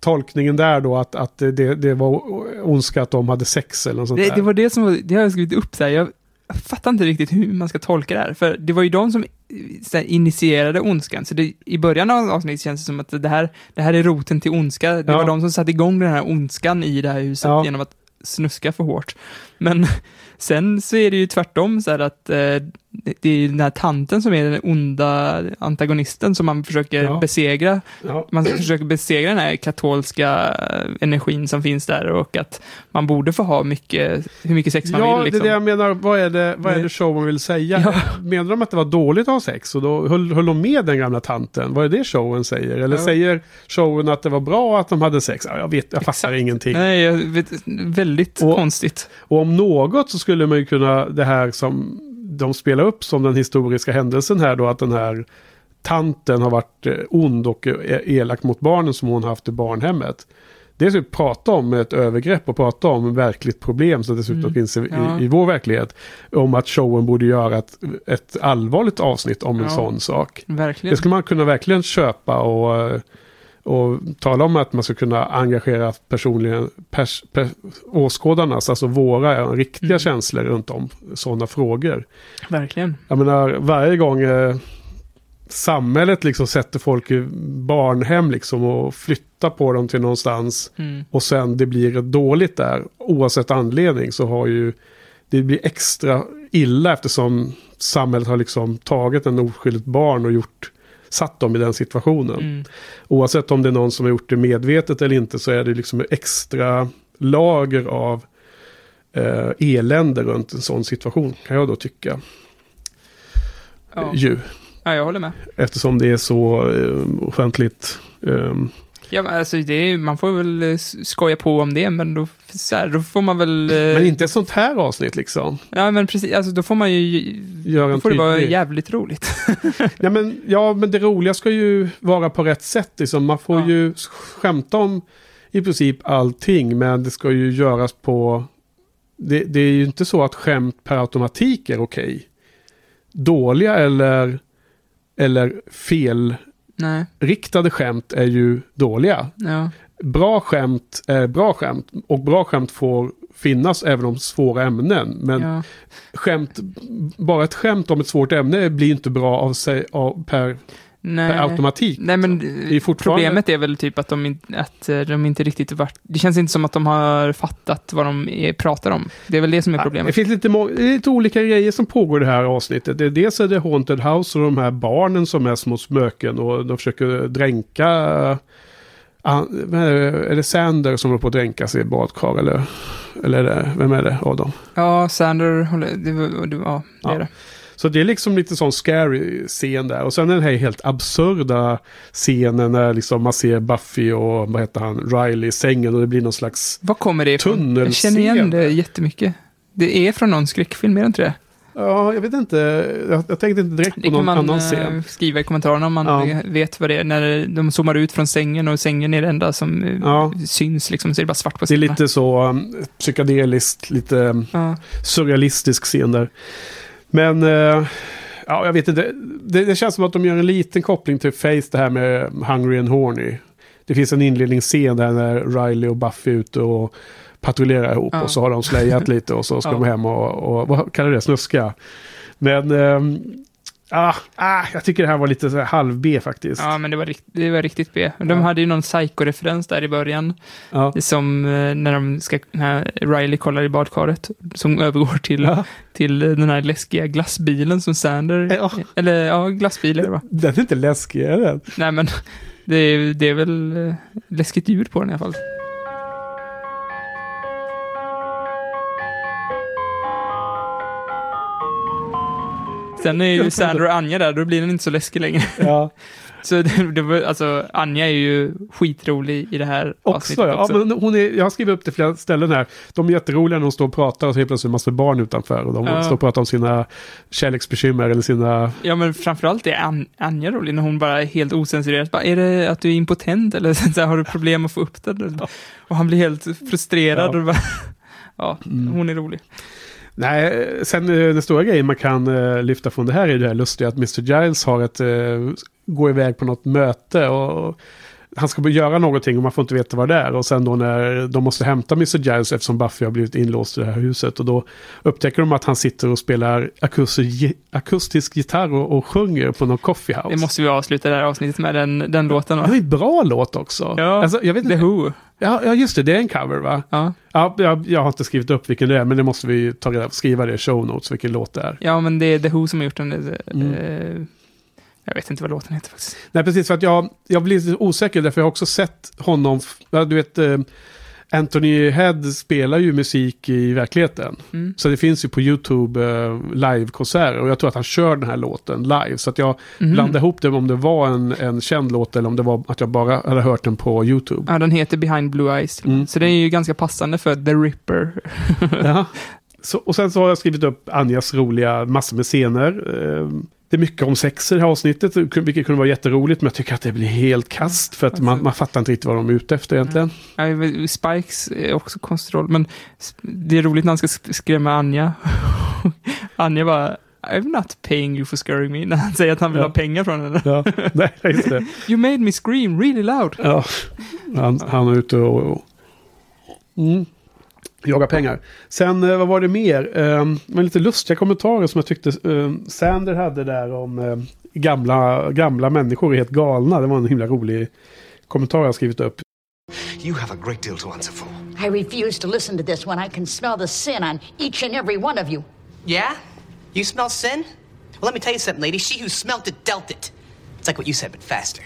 tolkningen där då? Att, att det, det var ondska att de hade sex eller något sånt Det, där? det var det som var, det har jag skrivit upp där. Jag fattar inte riktigt hur man ska tolka det här. För det var ju de som eh, så här, initierade ondskan. Så det, i början av avsnittet känns det som att det här, det här är roten till ondska. Det Ja. var de som satte igång den här ondskan i det här huset Ja. genom att snuska för hårt. Men [laughs] sen så är det ju tvärtom så här att eh, det är den här tanten som är den onda antagonisten som man försöker Ja. besegra. Ja. Man försöker besegra den här katolska energin som finns där och att man borde få ha mycket, hur mycket sex man Ja, vill. Liksom. det är det jag menar. Vad är det, vad är det showen vill säga? Ja. Menar de att det var dåligt att ha sex? Och då höll, höll de med den gamla tanten? Vad är det showen säger? Eller säger showen att det var bra att de hade sex? Ja, jag vet, jag fattar ingenting. Nej, jag vet, väldigt Och- konstigt. Och om något så skulle man ju kunna, det här som de spelar upp som den historiska händelsen här då, att den här tanten har varit eh, ond och eh, elak mot barnen som hon haft i barnhemmet. dels att prata om ett övergrepp och prata om verkligt problem som dessutom Mm. finns i, Ja. i, vår verklighet. Om att showen borde göra ett, ett allvarligt avsnitt om en Ja. sån sak. Verkligen. Det skulle man kunna verkligen köpa och, eh, och tala om att man ska kunna engagera personligen pers, pers, åskådarnas, alltså våra eh, riktiga Mm. känslor runt om sådana frågor. Verkligen. Jag menar, varje gång eh, samhället liksom sätter folk i barnhem liksom och flyttar på dem till någonstans Mm. och sen det blir dåligt där, oavsett anledning, så har ju det blir extra illa eftersom samhället har liksom tagit en oskyldigt barn och gjort satt dem i den situationen. Mm. Oavsett om det är någon som har gjort det medvetet eller inte så är det liksom extra lager av eh, elände runt en sån situation kan jag då tycka. Ja. Ju. ja, jag håller med. Eftersom det är så eh, offentligt. Eh, Ja, men alltså det är, man får väl eh, skoja på om det, men då, så här, då får man väl... eh, men inte ett sånt här avsnitt liksom. Ja, men precis. Alltså då får man ju... Gör Då får det vara tydlig- jävligt roligt. [laughs] Ja men, ja, men det roliga ska ju vara på rätt sätt. Liksom. Man får Ja. ju skämta om i princip allting, men det ska ju göras på... Det, det är ju inte så att skämt per automatik är okej. Dåliga eller, eller felriktade Nej. skämt är ju dåliga. Ja. Bra skämt är bra skämt och bra skämt får finnas även om svåra ämnen. Men ja. skämt, bara ett skämt om ett svårt ämne blir inte bra av sig av, per, Nej. per automatik. Nej, men Det är fortfarande- problemet är väl typ att de, in, att eh, de inte riktigt varit... Det känns inte som att de har fattat vad de är, pratar om. Det är väl det som är Det problemet. finns lite, det lite olika grejer som pågår i det här avsnittet. Det är dels är det Haunted House och de här barnen som är små smöken och de försöker dränka... ah, är det? Det Sander som håller på att dränka sig i badkar eller? Eller är det, vem är det av dem? Ja, Sander. Det, var- det, ja, det är Ja. Det. Så det är liksom lite sån scary scen där. Och sen den här helt absurda scenen när liksom man ser Buffy och vad heter han, Riley i sängen och det blir någon slags... Var kommer det ifrån? Jag känner igen det jättemycket. Det är från någon skräckfilm, är det inte det? Ja, jag vet inte. Jag, jag tänkte inte direkt Det på kan någon man annan eh, scen. skriva i kommentarerna om man Ja. vet vad det är. När de zoomar ut från sängen och sängen är det enda som eh, Ja. syns, liksom, så är det bara svart på Det är lite så um, psykedeliskt, lite um, Ja. surrealistisk scen där. Men eh, ja, jag vet inte. Det, det känns som att de gör en liten koppling till Face, det här med Hungry and Horny. Det finns en inledningsscen där när Riley och Buffy är ute och patrullerar ihop Ja. och så har de slejat lite och så ska [laughs] Ja. de hem och, och vad kallar det, snuska. Men ehm, ah, ah, jag tycker det här var lite så halv-B faktiskt. Ja, men det var, det var riktigt B. De hade ju någon psycho-referens där i början. Ja. Som eh, när de ska, när Riley kollar i badkaret. Som övergår till, Ja. till eh, den här läskiga glassbilen som Sander... Ja. Eller ja, glassbil är det va? Den är inte läskig, är den? Nej, men det är, det är väl eh, läskigt ljud på den i alla fall. Sen är ju Sandra och Anja där, då blir den inte så läskig längre. Ja. [laughs] Så det, det var, alltså, Anja är ju skitrolig i det här Också, ja. också. ja men hon är, jag har skrivit upp det flera ställen här. De är jätteroliga när de står och pratar och så helt plötsligt är det massor med barn utanför. Och de Ja. står och pratar om sina kärleksbekymmer eller sina... Ja, men framförallt är An Anja rolig när hon bara är helt osensurerat. Bara, är det att du är impotent eller [laughs] så här, har du problem att få upp det? Och han blir helt frustrerad. Ja. Och bara, [laughs] ja, Mm. hon är rolig. Nej, sen eh, den stora grejen man kan eh, lyfta från det här är det här lustiga att Mr. Giles har ett... Eh, går iväg på något möte och han ska göra någonting och man får inte veta vad det är. Och sen då när de måste hämta Mr. Giles eftersom Buffy har blivit inlåst i det här huset. Och då upptäcker de att han sitter och spelar akustisk, akustisk gitarr och, och sjunger på någon coffee house. Det måste vi avsluta det här avsnittet med, den, den låten. Det Va? är en bra låt också. Ja, Alltså, jag vet The inte. Who. Ja, ja, just det. Det är en cover va? Ja. Ja, jag, jag har inte skrivit upp vilken det är, men det måste vi ta reda på. Skriva det i show notes, vilken låt det är. ja, men det är The Who som har gjort den. Mm. eh, jag vet inte vad låten heter faktiskt. Nej, precis. För att jag, jag blir lite osäker, därför jag har också sett honom... du vet, eh, Anthony Head spelar ju musik i verkligheten. Mm. Så det finns ju på YouTube eh, livekonserter och jag tror att han kör den här låten live. Så att jag Mhm. blandade ihop det om det var en, en känd låt eller om det var att jag bara hade hört den på YouTube. Ja, den heter Behind Blue Eyes. Mm. Så det är ju ganska passande för The Ripper. Ja. [laughs] Så, och sen så har jag skrivit upp Anjas roliga massor med scener. Eh, Det är mycket om sex i det här avsnittet, vilket kunde vara jätteroligt, men jag tycker att det blir helt kast, för att man, man fattar inte riktigt vad de är ute efter egentligen. Ja, Spikes är också konstig roll, men det är roligt när han ska sk- skrämma Anja. [laughs] Anja bara, I'm not paying you for scaring me, när han säger att han vill Ja. ha pengar från henne. Ja, [laughs] nej, just det. You made me scream really loud. Ja, han, han är ute och... och mm, jagar pengar. Sen, eh, vad var det mer? Eh, men lite lustiga kommentarer som jag tyckte eh, Sander hade där om eh, gamla, gamla människor är helt galna. Det var en himla rolig kommentar jag skrivit upp. You have a great deal to answer for. I refuse to listen to this when I can smell the sin on each and every one of you. Yeah? You smell sin? Well, let me tell you something, lady. She who smelt it dealt it. It's like what you said, but faster.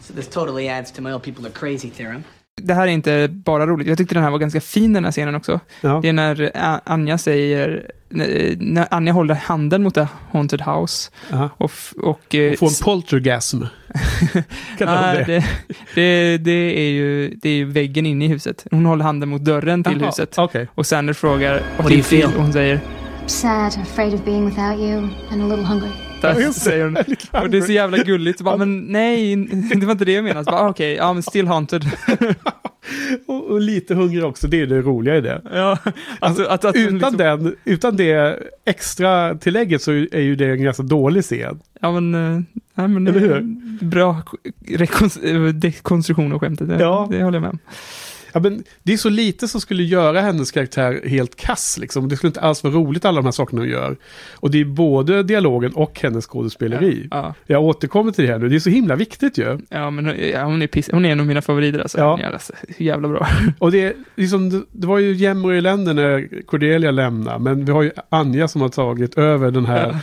So this totally adds to my old people are crazy theorem. Det här är inte bara roligt. Jag tyckte den här var ganska fin, den här scenen också. Ja. Det är när A- Anja säger, när Anja håller handen mot the haunted house. Aha. Och, och, eh, Och få en poltergasm. [laughs] De Nej, det? det, det, är ju, det är ju väggen inne i huset. Hon håller handen mot dörren till Jaha, huset. okej. Och Sander frågar, What do you feel? Och hon säger, Sad, afraid of being without you, and a little hungry. Det. säger hon. Och det är så jävla gulligt. Så bara, men nej, [laughs] det var inte det jag menade. Ah, Okej, ja men still haunted. [laughs] Och, och lite hungrig också, det är det roliga i det. ja, alltså, att, att, Utan, liksom- den, utan det extra tillägget så är ju det en ganska dålig scen. Ja men, eh, nej, men Eller hur? bra rekon- eh, dekonstruktion av skämtet. Det, Ja. det håller jag med om. Ja, men det är så lite som skulle göra hennes karaktär helt kass. Liksom. Det skulle inte alls vara roligt alla de här sakerna hon gör. Och det är både dialogen och hennes skådespeleri. Ja, Jag återkommer till det här nu. Det är så himla viktigt ju. ja men ja, hon, är piss, hon är en av mina favoriter alltså. Ja. Är alltså, jävla bra. [laughs] Och det, är liksom, det- var ju jämmer och elände när Cordelia lämnade. Men vi har ju Anja som har tagit över den här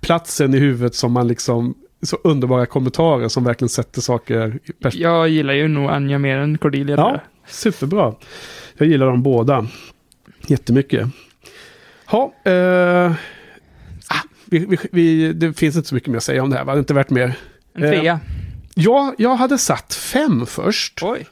platsen i huvudet som man liksom... Så underbara kommentarer som verkligen sätter saker i perspektiv. Jag gillar ju nog Anja mer än Cordelia. Ja, superbra. Jag gillar dem båda. Jättemycket. Ja, eh, ah, vi, vi, vi, det finns inte så mycket mer att säga om det här. Va? Det är inte värt mer. En trea. Ja, jag hade satt fem först. Oj.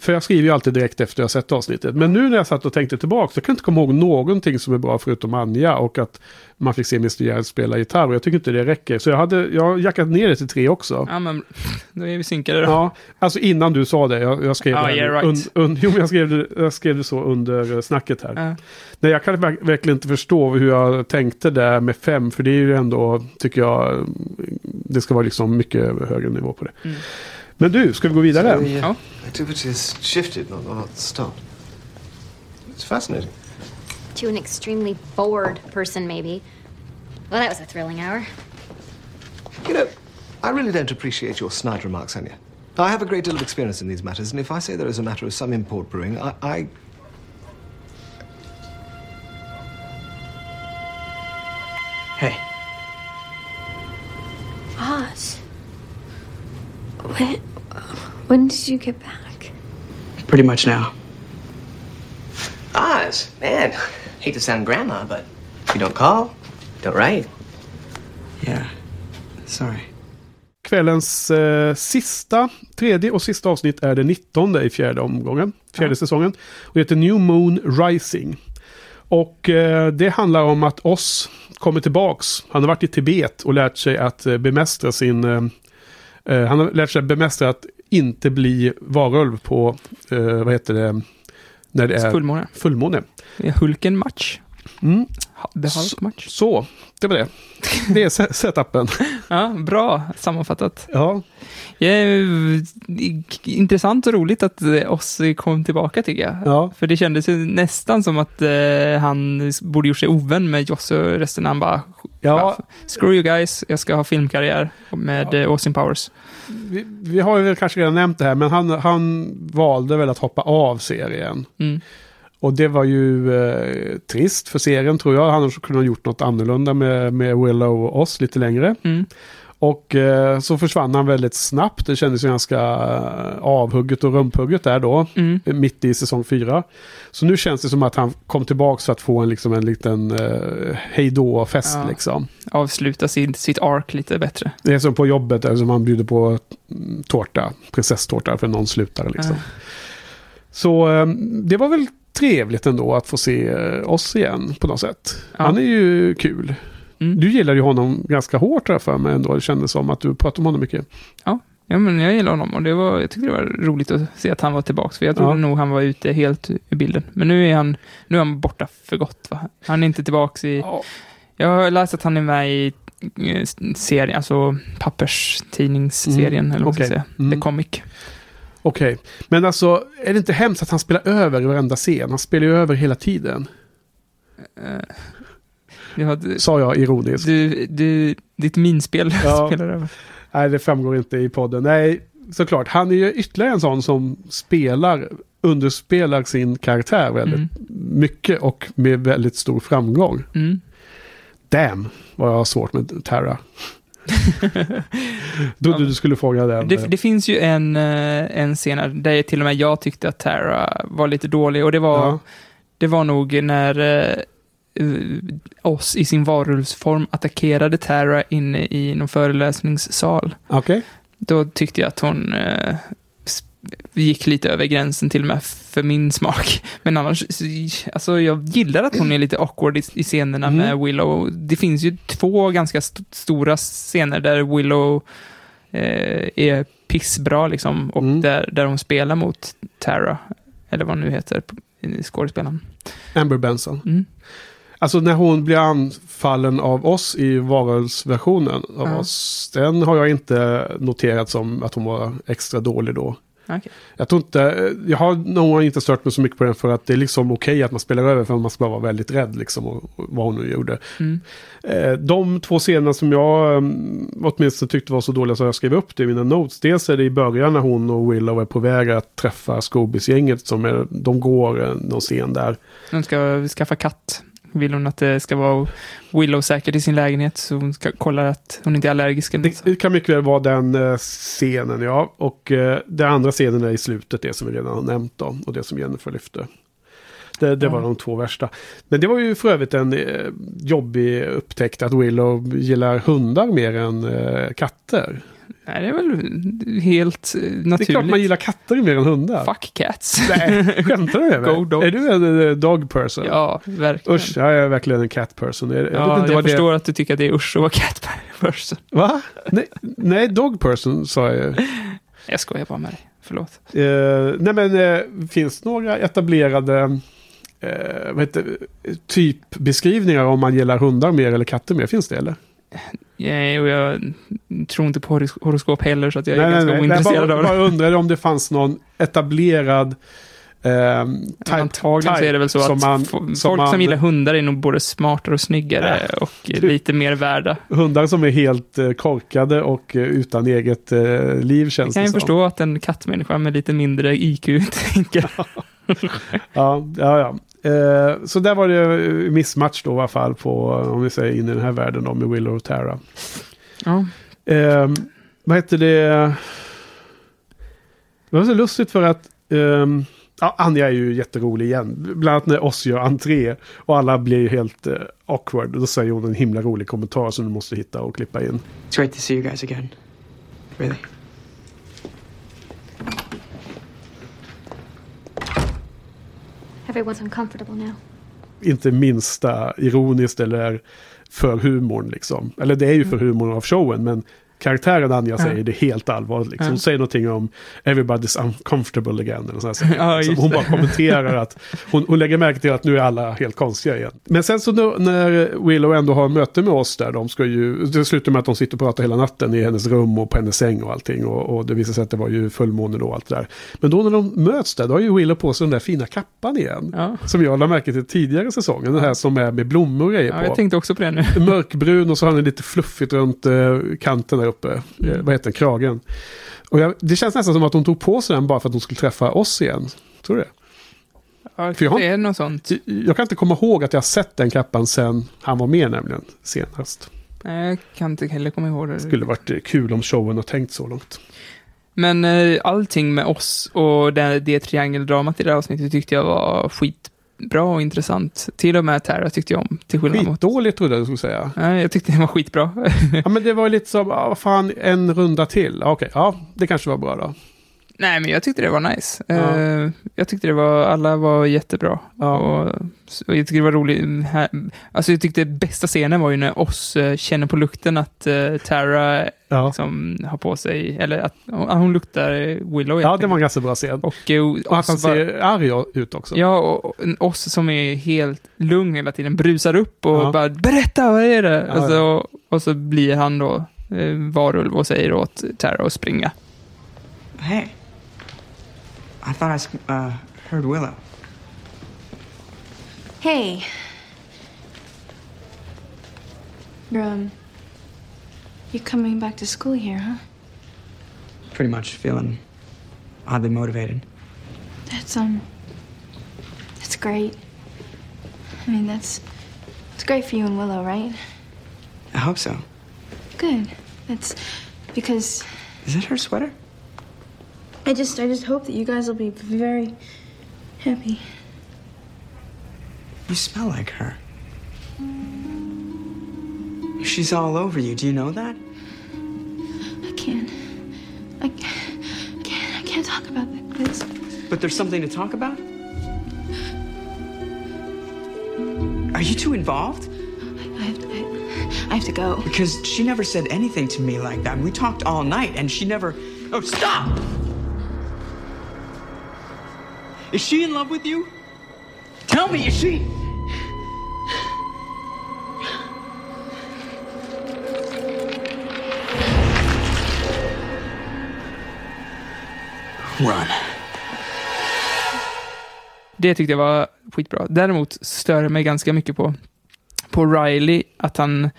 För jag skriver ju alltid direkt efter jag har sett avsnittet. Men nu när jag satt och tänkte tillbaka så kan jag inte komma ihåg någonting som är bra förutom Anja och att man fick se Mr. Gerhardt spela gitarr. Och jag tycker inte det räcker. Så jag hade jag har jackat ner det till tre också. Ja men, då är vi synkade då. Ja, alltså innan du sa det. Jag, jag skrev Ja, det. yeah, right. un, jo, men jag skrev, jag skrev det så under eh, snacket här. Ja. Nej, jag kan verk- verkligen inte förstå hur jag tänkte där med fem. För det är ju ändå, tycker jag, det ska vara liksom mycket högre nivå på det. Mm. Men du, ska vi gå vidare? So the uh, Ja. activity has shifted, not, not stopped. It's fascinating. To an extremely bored person, maybe. Well, that was a thrilling hour. You know, I really don't appreciate your snide remarks, Anya. I have a great deal of experience in these matters, and if I say there is a matter of some import brewing, I. I... Hey, Oz. When, when did you get back? pretty much now. Oz, man. Hate to sound grandma, but if you don't call, don't write. Yeah. Sorry. Kvällens eh, sista, tredje och sista avsnitt är det 19 i fjärde omgången, fjärde säsongen. Och det heter New Moon Rising. Och eh, det handlar om att Oss kommer tillbaks. Han har varit i Tibet och lärt sig att eh, bemästra sin... Eh, han har lärt sig bemästra att inte bli varulv på, eh, vad heter det, när det är Fullmåne. fullmåne. Det är Hulken-match. Mm. Ha- The Hulk-match. Så, det var det. Det är se- setupen. [laughs] Ja, bra sammanfattat. Ja, Ja, intressant och roligt att eh, Ossi kom tillbaka tycker jag. Ja. För det kändes ju nästan som att eh, han borde gjort sig ovän med Josse och resten. Han bara, Ja. screw you guys, jag ska ha filmkarriär med ja. Austin Powers. vi, vi har ju kanske redan nämnt det här, men han, han valde väl att hoppa av serien. Mm. Och det var ju eh, trist för serien tror jag. Han kunnat ha gjort något annorlunda med, med Willow och oss lite längre. Mm. Och eh, så försvann han väldigt snabbt. Det kändes ju ganska eh, avhugget och rumphugget där då. Mm. Mitt i säsong fyra. Så nu känns det som att han kom tillbaka för att få en, liksom, en liten eh, hejdå-fest Ja. liksom. Avsluta sin, sitt ark lite bättre. Det är som på jobbet där som man bjuder på mm, tårta, prinsesstårta för någon slutar liksom. Ja. Så eh, det var väl trevligt ändå att få se eh, oss igen på något sätt. Ja. Han är ju kul. Mm. Du gillar ju honom ganska hårt där för mig ändå. Det kändes som att du pratade om honom mycket. Ja, ja men jag gillar honom och det var, jag tyckte det var roligt att se att han var tillbaka. För jag trodde Ja. nog han var ute helt ur bilden. Men nu är han, nu är han borta för gott. Va? Han är inte tillbaka i... Jag har läst att han är med i eh, serien, alltså papperstidningsserien, Mm, eller vad man ska säga. Mm. The Comic. Okej, men alltså är det inte hemskt att han spelar över i varenda scen? Han spelar ju över hela tiden. Eh, Ja, du, Sa jag ironiskt. du, du, ditt minspel Ja. [laughs] spelar över. Nej, det framgår inte i podden. Nej, såklart. Han är ju ytterligare en sån som spelar, underspelar sin karaktär väldigt Mm. mycket och med väldigt stor framgång. Mm. Damn, vad jag har svårt med Terra. du, du, du skulle fråga den. Det, det finns ju en, eh, en scen där till och med jag tyckte att Tara var lite dålig och det var, Ja. det var nog när eh, eh, oss i sin varulvsform attackerade Tara inne i någon föreläsningssal. Okej. Då tyckte jag att hon eh, gick lite över gränsen till och med för min smak. [laughs] Men annars, alltså jag gillar att hon är lite awkward i, i scenerna Mm. med Willow. Det finns ju två ganska st- stora scener där Willow eh, är pissbra liksom och Mm. där, där hon spelar mot Tara, eller vad hon nu heter, eh, skådespelaren. Amber Benson. Mm. Alltså när hon blir anfallen av oss i varulvsversionen av Ja. oss. Den har jag inte noterat som att hon var extra dålig då. Okej. Jag tror inte, jag har nog inte stört mig så mycket på den för att det är liksom okej att man spelar över för att man ska vara väldigt rädd liksom och, och vad hon nu gjorde. Mm. Eh, De två scenerna som jag um, åtminstone tyckte var så dåliga så jag skrev upp det i mina notes. Dels är det i början när hon och Willow är på väg att träffa Scobys-gänget. Som är, de går eh, någon scen där. Hon ska skaffa katt. Vill hon att det ska vara Willow-säkert i sin lägenhet så hon ska kolla att hon inte är allergisk. Det kan mycket väl vara den eh, scenen ja. Och eh, det andra scenen är i slutet, det som vi redan har nämnt då. Och det som Jennifer lyfte. Det, det var Ja. de två värsta. Men det var ju för övrigt en eh, jobbig upptäckt att Willow gillar hundar mer än eh, katter. Nej, det är väl helt eh, naturligt. Det är klart man gillar katter mer än hundar. Fuck cats. Nej, skämtar du med mig? [laughs] Go. Är du en eh, dog person? Ja, verkligen. Usch, jag är verkligen en cat person. Jag, ja, jag förstår att du tycker att det är usch att vara cat [laughs] person. det Va? Nej, nej, dog person sa jag ju. Jag skojar bara med dig. Förlåt. Eh, nej men eh, finns det några etablerade eh, det, typbeskrivningar om man gillar hundar mer eller katter mer? Finns det eller? Ja, och jag tror inte på horos- horoskop heller, så att jag är nej, ganska nej, ointresserad jag av det. bara undrade om det fanns någon etablerad eh, type, Antagligen så är det väl så som att man- fo- som folk man- som gillar hundar är nog både smartare och snyggare och lite mer värda. hundar som är helt eh, korkade och eh, utan eget eh, liv Jag känns kan det ju som. förstå att en kattmänniska med lite mindre IQ [laughs] tänker. [laughs] [laughs] Ja, ja, ja. Eh, så där var det mismatch då i alla fall på, om vi säger in i den här världen då med Willow och Tara. Ja. Eh, vad heter det? Det var så lustigt för att ehm, ja, Anja är ju jätterolig igen. Bland annat när oss gör entré och alla blir helt eh, awkward. Och då säger hon en himla rolig kommentar som du måste hitta och klippa in. It's great to see you guys again. Really. Everyone's uncomfortable now. Inte minsta ironiskt eller för humorn liksom. Eller det är ju för humorn av showen men karaktären Anja Ja. säger det helt allvarligt. Liksom. Hon säger någonting om everybody's uncomfortable again. Eller här. [laughs] Ja, liksom. Hon bara kommenterar att hon, hon lägger märke till att nu är alla helt konstiga igen. Men sen så nu, när Willow ändå har möte med oss där, de ska ju, det slutar med att de sitter och pratar hela natten i hennes rum och på hennes säng och allting. Och, och det visar sig att det var ju fullmåne då och allt det där. Men då när de möts där, då har ju Willow på sig den där fina kappan igen. Ja. Som jag lade märke till tidigare säsongen, den här som är med blommor och grejer Ja, på. jag tänkte också på det nu. Mörkbrun och så har den lite fluffigt runt eh, kanten där uppe. Eh, vad heter? Kragen. Och jag, det känns nästan som att hon tog på sig den bara för att hon skulle träffa oss igen. Tror du det? Ja, För jag det är något sånt. Jag kan inte komma ihåg att jag sett den kappan sen han var med nämligen senast. Nej, jag kan inte heller komma ihåg det. Det skulle varit eh, kul om showen har tänkt så långt. Men eh, allting med oss och det, det triangeldramat i det här avsnittet tyckte jag var skitbra och intressant. Till och med Tara tyckte jag om, till skillnad mot... Skitdåligt trodde jag du skulle säga. Nej, jag tyckte det var skitbra. [laughs] Ja men det var lite som, ah, fan, en runda till. Ah, Okej, ja det kanske var bra då. Nej, men jag tyckte det var nice. Ja. Eh, jag tyckte det var, alla var jättebra. Och, och jag tyckte det var roligt. Alltså jag tyckte bästa scenen var ju när oss eh, känner på lukten att uh, Tara liksom, har på sig, eller att, att hon luktar Willow. Ja, det var en ganska bra scen. Och, eh, Och att han ser arg ut också. Ja, och, och oss som är helt lugn hela tiden brusar upp och Ja. bara berätta, vad är det? Ja, och, så, och så blir han då eh, varulv och säger åt Tara att springa. Hey. I thought I uh, heard Willow. Hey. You're, um, you're coming back to school here, huh? Pretty much feeling oddly motivated. That's, um, that's great. I mean, that's, it's great for you and Willow, right? I hope so. Good. That's because Is that her sweater? I just, I just hope that you guys will be very happy. You smell like her. She's all over you. Do you know that? I can't, I can't, I can't talk about this. But there's something to talk about? Are you too involved? I have to, I, I have to go. Because she never said anything to me like that. We talked all night and she never. Oh, stop! Is she in love with you? Tell me, is she? Run. Det tyckte jag var skitbra. Däremot stör jag mig ganska mycket på, på Riley, att han...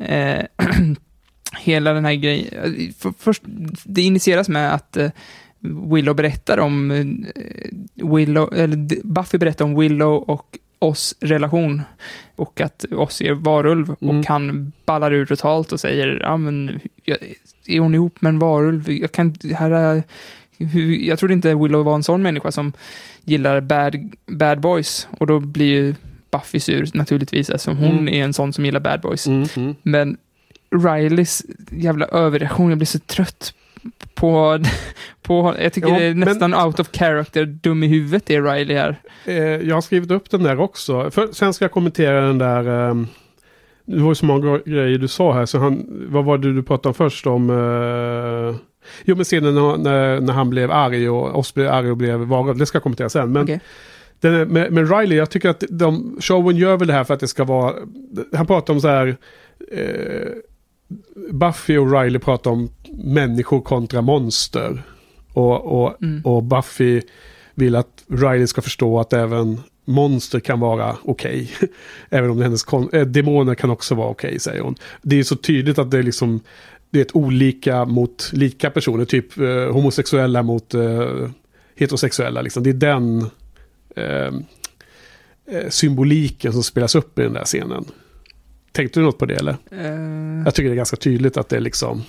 Eh, [clears throat] hela den här grejen... För, först, det initieras med att eh, Willow berättar om... Eh, Willow, eller Buffy berättar om Willow och oss relation. Och att oss är varulv. Och han ballar ur totalt och säger, ja men, jag- är hon ihop med en varulv? Jag kan inte- här är, hur, jag trodde inte Willow var en sån människa som gillar bad, bad boys. Och då blir ju Buffy sur naturligtvis, eftersom hon Mm. är en sån som gillar bad boys. Men Rileys jävla överreaktion, jag blir så trött på, [laughs] på jag tycker Ja, det är men- nästan out of character, dum i huvudet är Riley här. Eh, jag har skrivit upp den där också. För, sen ska jag kommentera den där... ehm, det var ju så många grejer du sa här. Så han, vad var det du pratade om först om? Uh, jo men scenen när, när, när han blev arg och oss blev arg och blev varulv. Det ska jag kommentera sen. Men Okej. den med, med Riley, jag tycker att de, showen gör väl det här för att det ska vara... Han pratar om så här... Eh, Buffy och Riley pratar om människor kontra monster. Och, och, Mm. och Buffy vill att Riley ska förstå att även monster kan vara okej. [laughs] även om hennes kon- äh, demoner kan också vara okej, säger hon. Det är så tydligt att det är liksom det är ett olika mot lika personer, typ eh, homosexuella mot eh, heterosexuella. Liksom. Det är den eh, eh, symboliken som spelas upp i den där scenen. Tänkte du något på det eller? Eh, Jag tycker det är ganska tydligt att det är liksom...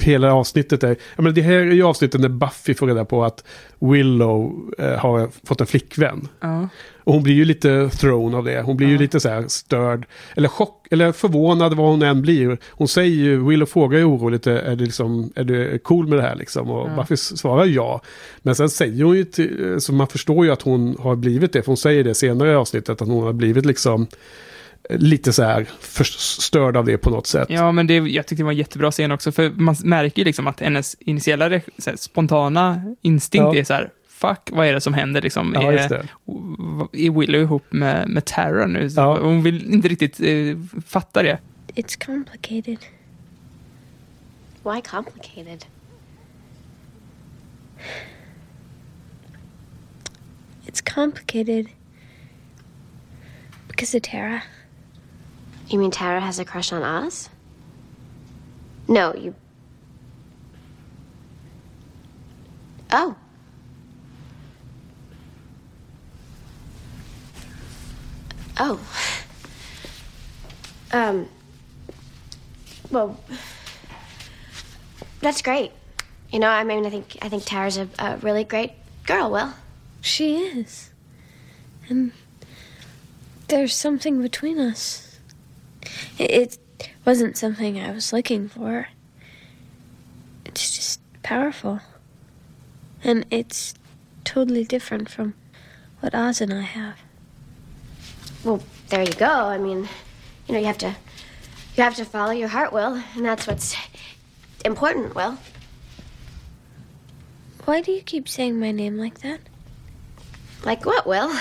Hela avsnittet är... Jag menar, det här är ju avsnittet när Buffy får reda på att Willow eh, har fått en flickvän. ja. Och hon blir ju lite thrown av det. Hon blir ju lite så här störd. Eller chock, eller förvånad vad hon än blir. Hon säger ju, Willow frågar ju oroligt, är du, liksom, är du cool med det här liksom? Och Ja. Buffy svarar ja. Men sen säger hon ju, till, så man förstår ju att hon har blivit det. För hon säger det senare i avsnittet, att hon har blivit liksom lite så här förstörd av det på något sätt. Ja, men det, jag tyckte det var en jättebra scen också, för man märker ju liksom att hennes initiala, spontana instinkt Ja. är så här, fuck, vad är det som händer liksom? Ja, är, just det. är Willow ihop med, med Tara nu? Så Ja. Hon vill inte riktigt eh, fatta det. It's complicated. Why complicated? It's complicated. Because of Tara. You mean Tara has a crush on us? No, you. Oh. Oh. Um. Well, that's great. You know, I mean, I think I think Tara's a, a really great girl. Will. She is. And there's something between us. It, it wasn't something I was looking for. It's just powerful. And it's totally different from what Oz and I have. Well, there you go. I mean, you know, you have to you have to follow your heart, Will, and that's what's important, Will. Why do you keep saying my name like that? Like what, Will?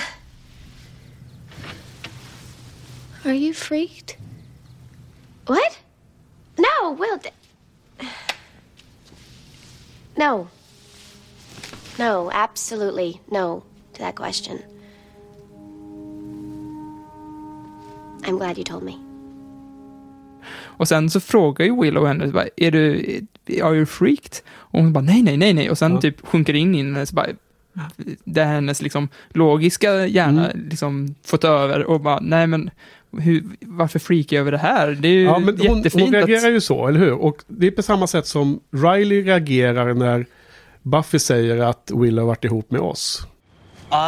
Are you freaked? What? No, Will. th- No. No, absolutely no to that question. I'm glad you told me. Och sen så frågar ju Willow henne, bara, är du, are you freaked? Och hon bara, nej, nej, nej, nej. Och sen Ja. typ sjunker in i henne, så bara, det är hennes liksom logiska hjärna Mm. liksom fått över och bara, nej men, hur, varför freakar jag över det här? Det är ju Ja, men hon, jättefint hon reagerar att... ju så, eller hur? Och det är på samma sätt som Riley reagerar när Buffy säger att Willow har varit ihop med oss.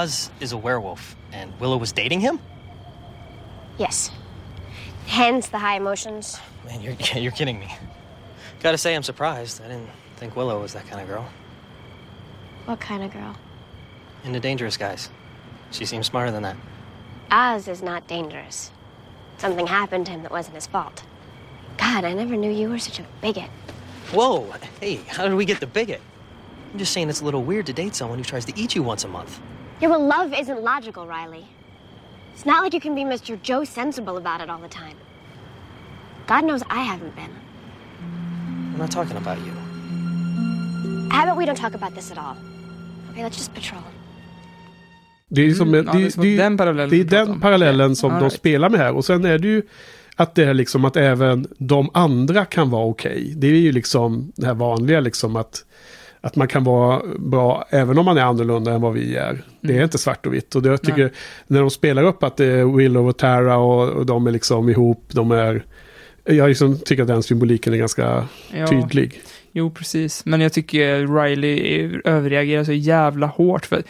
Oz is a werewolf, and Willow was dating him? Yes. Hence the high emotions. Man, you're, [laughs] you're kidding me. Gotta say, I'm surprised. I didn't think Willow was that kind of girl. What kind of girl? Into dangerous guys. She seems smarter than that. Oz is not dangerous. Something happened to him that wasn't his fault. God, I never knew you were such a bigot. Whoa! Hey, how did we get the bigot? I'm just saying it's a little weird to date someone who tries to eat you once a month. Yeah, well, love isn't logical, Riley. It's not like you can be Mr. Joe sensible about it all the time. God knows I haven't been. I'm not talking about you. How about we don't talk about this at all? Okay, let's just patrol. Det är, ju som, Mm, ja, det, är det, det, den parallellen det är den parallellen som All de right. spelar med här. Och sen är det ju att det är liksom att även de andra kan vara okej. Det är ju liksom det här vanliga liksom att, att man kan vara bra även om man är annorlunda än vad vi är. Det är Mm. inte svart och vitt. Och det, jag tycker Nej. när de spelar upp att det är Willow och Tara och, och de är liksom ihop, de är... Jag liksom tycker att den symboliken är ganska Ja. tydlig. Jo, precis. Men jag tycker Riley är- överreagerar så jävla hårt. För,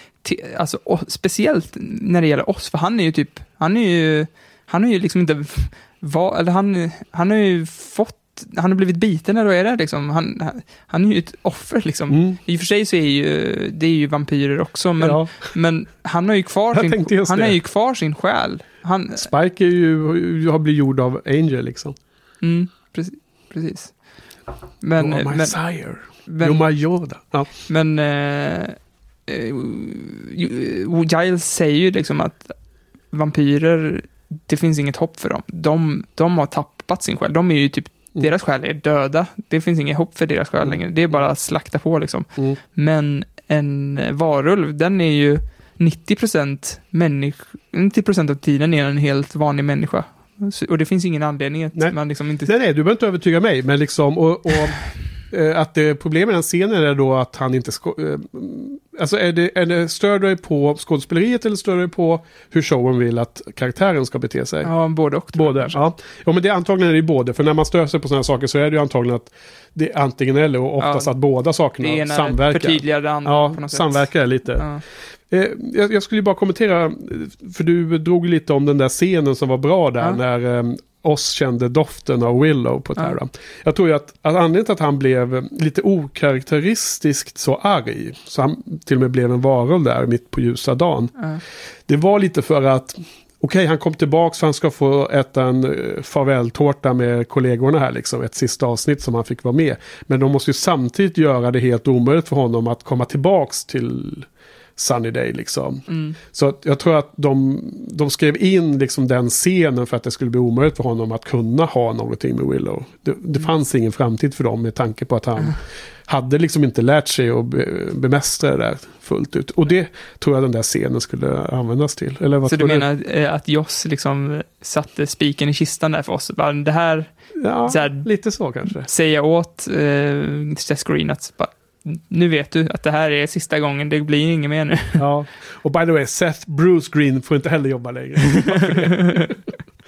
alltså, speciellt när det gäller oss, för han är ju typ, han är ju, han har ju liksom inte, va, eller han, han har ju fått, han har blivit biten eller vad är det liksom? Han, han- är ju ett offer liksom. Mm. I och för sig så är ju, det är ju vampyrer också, men, Ja. men han har ju kvar Jag sin, han det. har ju kvar sin själ. Han, Spike är ju, har blivit gjord av Angel liksom. mm, precis. precis. Men, you are my men, sire. men- You're my Yoda. Ja. Men eh, eh, ju- Giles säger ju liksom att vampyrer, det finns inget hopp för dem. De, de har tappat sin själ. De är ju typ, deras själ är döda. Det finns inget hopp för deras själ längre. Det är bara att slakta på liksom. Mm. Men en varulv, den är ju 90% människa, 90% av tiden är en helt vanlig människa. Och det finns ingen anledning att Nej. man liksom inte... Nej, nej, du behöver inte övertyga mig. Men liksom, och, och [laughs] eh, att det, problemet med den scenen är då att han inte... Sko- eh, alltså är det, är det, stör du dig på skådespeleriet eller stör du dig på hur showen vill att karaktären ska bete sig? Ja, både och. jag Både, ja. ja. men det är antagligen är det både. För när man stör sig på sådana saker så är det ju antagligen att det är antingen eller och oftast Ja. att båda sakerna Det ena samverkar. förtydligar det andra Ja, på något sätt. samverkar lite. Ja. Eh, jag, skulle bara kommentera, för du drog lite om den där scenen som var bra där Ja. när eh, oss kände doften av Willow på Ja. Terra. Jag tror ju att, att anledningen till att han blev lite okaraktäristiskt så arg, så han till och med blev en varulv där mitt på ljusa dagen. Ja. Det var lite för att Okej, han kom tillbaka för han ska få äta en eh, farvältårta med kollegorna här liksom. Ett sista avsnitt som han fick vara med. Men de måste ju samtidigt göra det helt omöjligt för honom att komma tillbaks till Sunny liksom. Mm. Så jag tror att de, de skrev in liksom den scenen för att det skulle bli omöjligt för honom att kunna ha någonting med Willow. Det, det fanns ingen framtid för dem med tanke på att han Mm. hade liksom inte lärt sig att be, bemästra det där fullt ut. Och det tror jag den där scenen skulle användas till. Eller vad Så du menar eh, att Joss liksom satte spiken i kistan där för oss? Bara, det här, Ja, så här, lite så kanske. säga åt eh, Seth Green att bara, nu vet du att det här är sista gången, det blir inget mer nu. [laughs] Ja, och by the way, Seth Bruce Green får inte heller jobba längre. [laughs]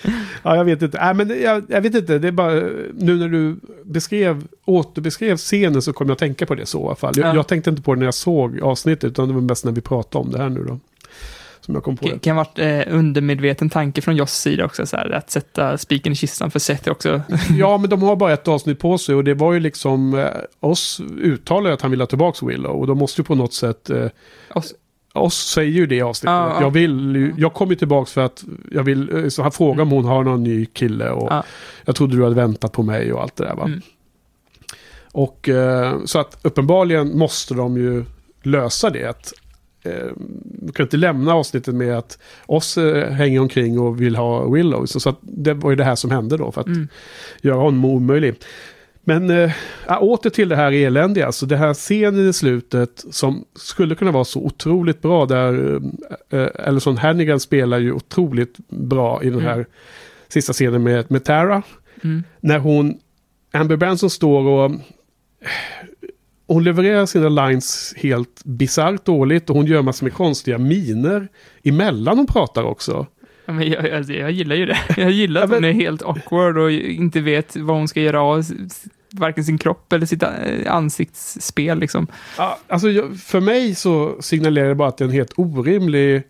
[laughs] ja, jag vet inte. Nej, men jag, jag vet inte. Det är bara nu när du beskrev, återbeskrev scenen så kom jag att tänka på det så i alla fall. Jag, Ja. jag tänkte inte på det när jag såg avsnittet, utan det var mest när vi pratade om det här nu då. Som jag kom på Det kan ha varit eh, undermedveten tanke från Joss sida också, så här, att sätta spiken i kistan för Seth också. Ja, men de har bara ett avsnitt på sig och det var ju liksom eh, oss uttalar att han vill ha tillbaka Willow och då måste ju på något sätt eh, Oss. oss säger ju det i avsnittet. Ja. Jag, vill, ju- jag kommer tillbaka för att jag vill, eh, så han frågar om hon har någon ny kille och Ja. jag trodde du hade väntat på mig och allt det där va. Mm. Och eh, så att uppenbarligen måste de ju lösa det. Eh, du kan inte lämna avsnittet med att oss eh, hänger omkring och vill ha Willow. Så, så det var ju det här som hände då för att Mm. göra honom omöjlig. Men äh, åter till det här eländiga, alltså det här scenen i slutet som skulle kunna vara så otroligt bra där äh, Ellison Hannigan spelar ju otroligt bra i den här sista scenen med, med Tara. Mm. När hon, Amber Branson står och hon levererar sina lines helt bisarrt dåligt och hon gör massor med konstiga miner emellan hon pratar också. Ja, men jag, jag, jag gillar ju det. [laughs] Jag gillar att hon är helt awkward och inte vet vad hon ska göra av varken sin kropp eller sitt eh, ansiktsspel liksom. Ja, alltså för mig så signalerar det bara att det är en helt orimlig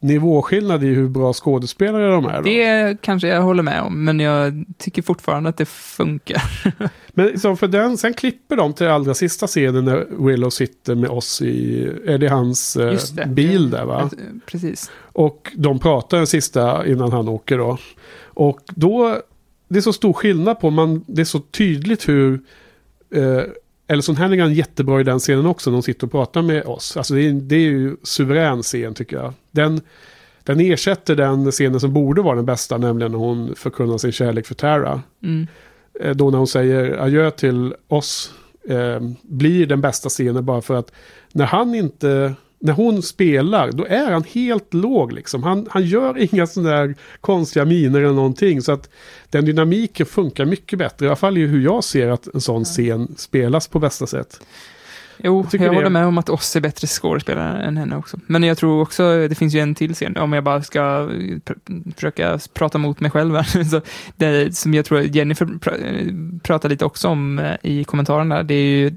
nivåskillnad i hur bra skådespelare de är. Då. Det kanske jag håller med om, men jag tycker fortfarande att det funkar. [laughs] Men så för den, sen klipper de till allra sista scenen när Willow sitter med oss i, är det hans eh, det. bil där va? Precis. Och de pratar den sista innan han åker då. Och då, det är så stor skillnad på, man, det är så tydligt hur eh, Ellison Hannigan är jättebra i den scenen också, när de sitter och pratar med oss. Alltså det är, det är ju suverän scen tycker jag. Den, den ersätter den scenen som borde vara den bästa, nämligen när hon förkunnar sin kärlek för Tara. Mm. Eh, Då när hon säger adjö till oss, eh, blir den bästa scenen bara för att när han inte, när hon spelar, då är han helt låg liksom. Han, han gör [laughs] inga sådana där konstiga miner eller någonting. Så att den dynamiken funkar mycket bättre. I alla fall är hur jag ser att en sån scen spelas på bästa sätt. Jo, jag, det- håller med om att Oss är bättre skådespelare än henne också. Men jag tror också, det finns ju en till scen, om jag bara ska pr- försöka prata mot mig själv här. [laughs] Så det som jag tror Jennifer pr- pratar lite också om eh, i kommentaren där, det är ju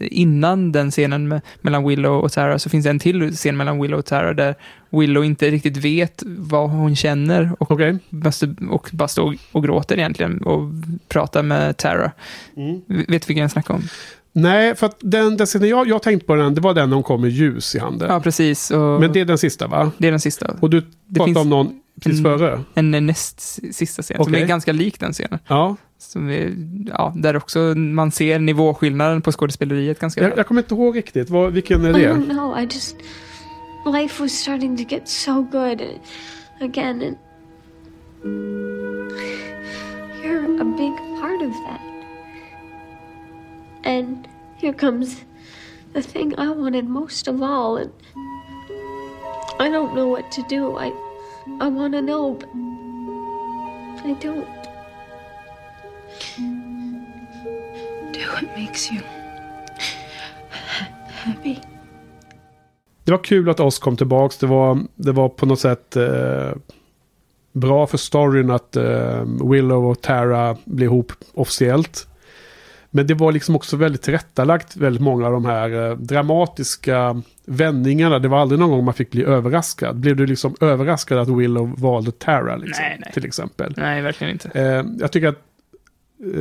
innan den scenen med, mellan Willow och Tara så finns det en till scen mellan Willow och Tara där Willow inte riktigt vet vad hon känner och, måste, och bara står och gråter egentligen och pratar med Tara. Vet du vilken jag snackar om? Nej, för att den, den scenen jag, jag tänkte på den, det var den hon kom med ljus i handen. Ja, precis. Och Men det är den sista va? Det är den sista. Och du pratade om någon precis en, före? En näst sista scen, som Okej. är ganska lik den scenen. Ja. Som är, ja, där också man ser nivåskillnaden på skådespeleriet ganska Jag, jag kommer inte ihåg riktigt, vad, vilken är I det? don't know. I just. Life was starting to get so good again, and. You're a big part of that. And here comes the thing I wanted most of all, and. I don't know what to do. I. I want to know, but. I don't. Do what makes you happy. Det var kul att oss kom tillbaks. Det var, det var på något sätt eh, bra för storyn att eh, Willow och Tara blev ihop officiellt. Men det var liksom också väldigt tillrättalagt, väldigt många av de här eh, dramatiska vändningarna. Det var aldrig någon gång man fick bli överraskad. Blev du liksom överraskad att Willow valde Tara liksom, Nej, nej. till exempel? Nej, verkligen inte. Eh, jag tycker att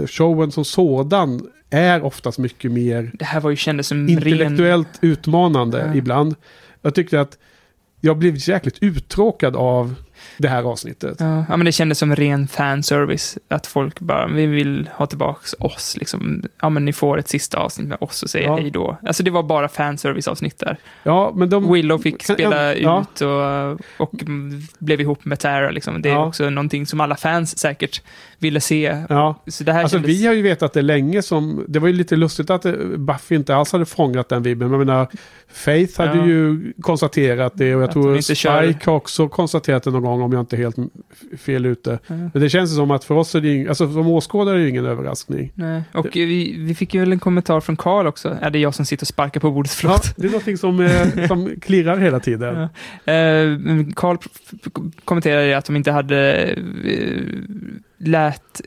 showen som sådan är oftast mycket mer Det här var ju kändes som ren... intellektuellt utmanande Ja. ibland. Jag tyckte att jag blev jäkligt uttråkad av det här avsnittet. Ja, ja, men det kändes som ren fanservice. Att folk bara, vi vill ha tillbaks oss liksom. Ja, men ni får ett sista avsnitt med oss och säger Ja. hej då. Alltså det var bara fanservice-avsnitt där. Ja, men de... Willow fick spela ja. ut och, och blev ihop med Tara liksom. Det är också någonting som alla fans säkert ville se. Ja. Så det här Alltså kändes... vi har ju vetat det länge som, det var ju lite lustigt att eh, Buffy inte alls hade fångat den vibben. Men Jag menar, Faith hade Ja. ju konstaterat det och jag Att tror inte kör- Spike har också konstaterat det någon gång om jag inte är helt fel ute. Men det känns som att för oss är det ju, alltså som åskådare är det ingen överraskning. Nej. Och vi, vi fick ju väl en kommentar från Carl också. Är det jag som sitter och sparkar på bordet? Förlåt. Ja, det är någonting som, eh, [laughs] som klirrar hela tiden. Ja. Eh, kommenterade att de inte hade eh, lät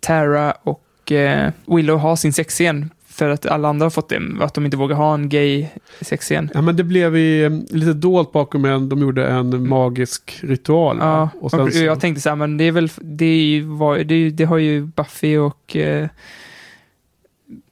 Tara och eh, Willow ha sin sexscen för att alla andra har fått det, att de inte vågar ha en gay sexscen. Ja, men det blev i, eh, lite dolt bakom en, de gjorde en magisk ritual. Ja, och sen jag tänkte så här, men det är väl, det, är ju- det har ju Buffy och eh,